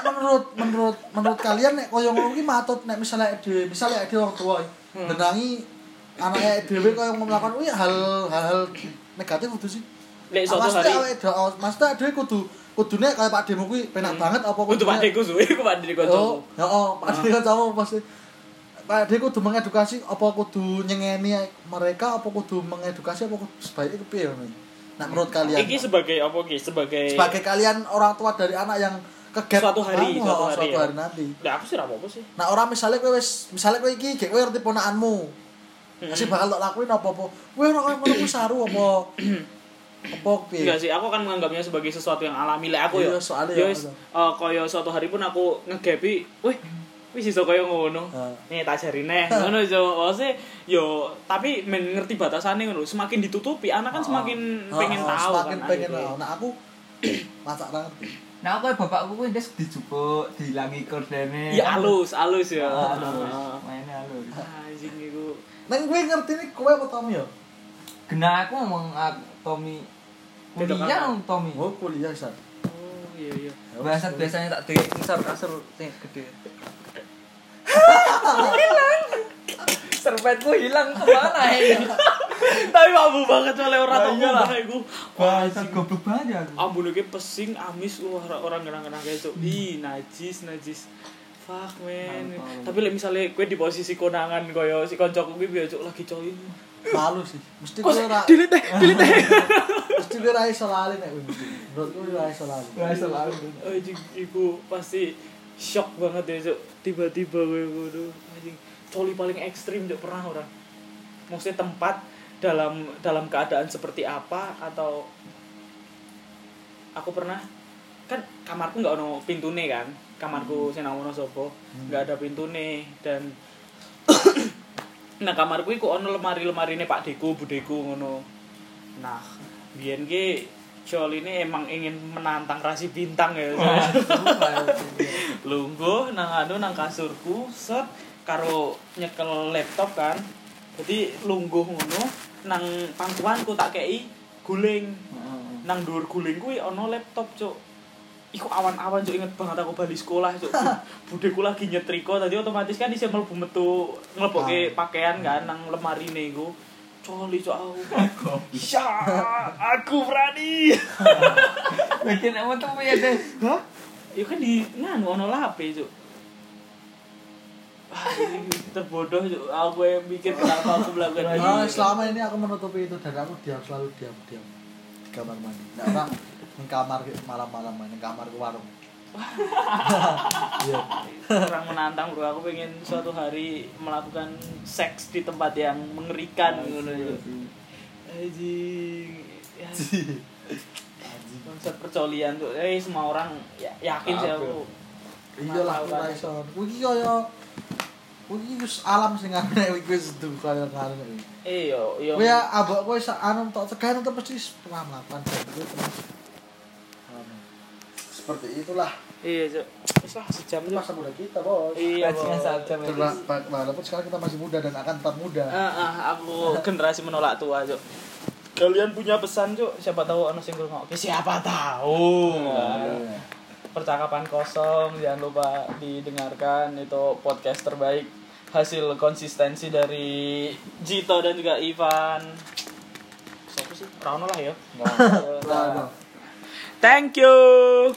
menurut menurut menurut kalian nek koyo ngono ki matut nek misalnya dhewe misalnya dhewe wong tuwa ngendangi anaknya dhewe koyo melakukan kuwi hal hal negatif kudu sih. Lek suatu hari maksudnya dhewe kudu kudune kaya Pak Demo kuwi penak banget apa untuk Pak Deku suwe iku Pak Deku ya oh, Pak Demo kancamu pasti Pak Demo kudu mengedukasi apa kudu nyengeni mereka apa kudu mengedukasi apa kudu sebaiknya kepiye ngono. Nah, menurut kalian Iki sebagai apa ki? Sebagai sebagai kalian orang tua dari anak yang kegap Suatu hari, anu, suatu oh, hari suatu ya. hari nanti. Nah, aku sih ra apa-apa sih. Nah, orang misalnya kowe wis misalnya kowe iki gek kowe ngerti ponakanmu. Masih bakal tak lakuin apa-apa. Kowe ora koyo ngono kuwi saru apa? Apa piye? Enggak sih, aku akan menganggapnya sebagai sesuatu yang alami lek aku Iya, ya. soalnya Ya ya, wis, bener. eh, kaya suatu hari pun aku ngegepi, wih, wis iso kaya ngono. Nih tak jari neh, ngono jo. Maksudnya yo tapi men ngerti batasannya ngono. Semakin ditutupi, anak kan semakin pengen tahu semakin kan. pengen akhirnya. tahu. Nah, aku [CLEARS THROAT] masak banget. Nah, aku bapakku kuwi wis dijupuk, dihilangi kordene. Ya halus, halus ya. Halus. Mainnya halus. Anjing iku. Neng kowe ngerti nih kowe apa Tommy ya? Gena aku ngomong ah, Tommy kuliah Tommy. Oh, kuliah, San. Oh, iya iya. Bahasa biasanya tak di ngisor kasur sing gede. Serpetku hilang ke mana ini? Tapi mampu banget oleh orang tua iyalah. lah iku. Bahasa goblok banget aku. Ambune ki pesing, amis, wah orang orang kayak cuk. Ih, najis, najis. Fuck man. Tapi lek misale kowe di posisi konangan koyo si koncoku biar cuk lagi coy. Malu sih. Mesti kowe ora delete teh, delete teh. [LAUGHS] mesti kowe ora iso lali nek. Menurutku ora iso lali. Ora iso lali. Anjing iku pasti shock banget ya cuk. Tiba-tiba kowe ngono. Anjing. Coli paling ekstrim cuk pernah orang. Maksudnya tempat dalam dalam keadaan seperti apa atau aku pernah? Kan kamarku nggak ono pintu nih kan? Kamarku sing nang ono sopo? Nggak ada pintu nih dan [COUGHS] nah kamarku iku ono lemari lemari nih pak deku budeku ngono. Nah. Biyen ki Col ini emang ingin menantang rasi bintang ya. [LAUGHS] Lungguh nang anu nang kasurku set karo nyekel laptop kan. Jadi lungguh ngono nang pangkuanku tak kei guling. Nang dhuwur guling kuwi ana laptop cuk. Iku awan-awan cuk. Inget banget aku bali sekolah cuk. [LAUGHS] Budeku lagi nyetrika tadi otomatis kan isih mlebu metu nglebokke pakaian kan nang lemari iku coli aku Sya, aku berani [LAUGHS] Bikin apa tuh ya deh? Hah? itu kan di nganu ono lape cuk Ah, terbodoh aku yang mikir kenapa aku melakukan Oh, ini selama ini aku menutupi itu dan aku diam selalu diam diam di kamar mandi. Nggak pernah di kamar malam-malam main di kamar ke warung. Iya. kurang menantang bro. Aku pengen suatu hari melakukan seks di tempat yang mengerikan. Ngono ya anjing. Ya. Konsep percolian tuh. Eh semua orang ya, yakin sih aku Iya lah, aku iso. Kuwi kaya kuwi wis alam sing arep kuwi wis duh kaya ngono iki. eh yo yo. Kuwi abok kowe sak anu tok cegahan tetep mesti pernah Seperti itulah. Iya cok lah sejam cok masa muda kita, Bos. iya Pak, walaupun sekarang kita masih muda dan akan tetap muda. Ah, ah, aku generasi menolak tua cok kalian punya pesan cok siapa tahu ono sing ngrungokne siapa tahu. Iya. percakapan kosong jangan lupa didengarkan. Itu podcast terbaik hasil konsistensi dari Jito dan juga Ivan. Siapa sih? Rano lah ya. Nah, nah. thank you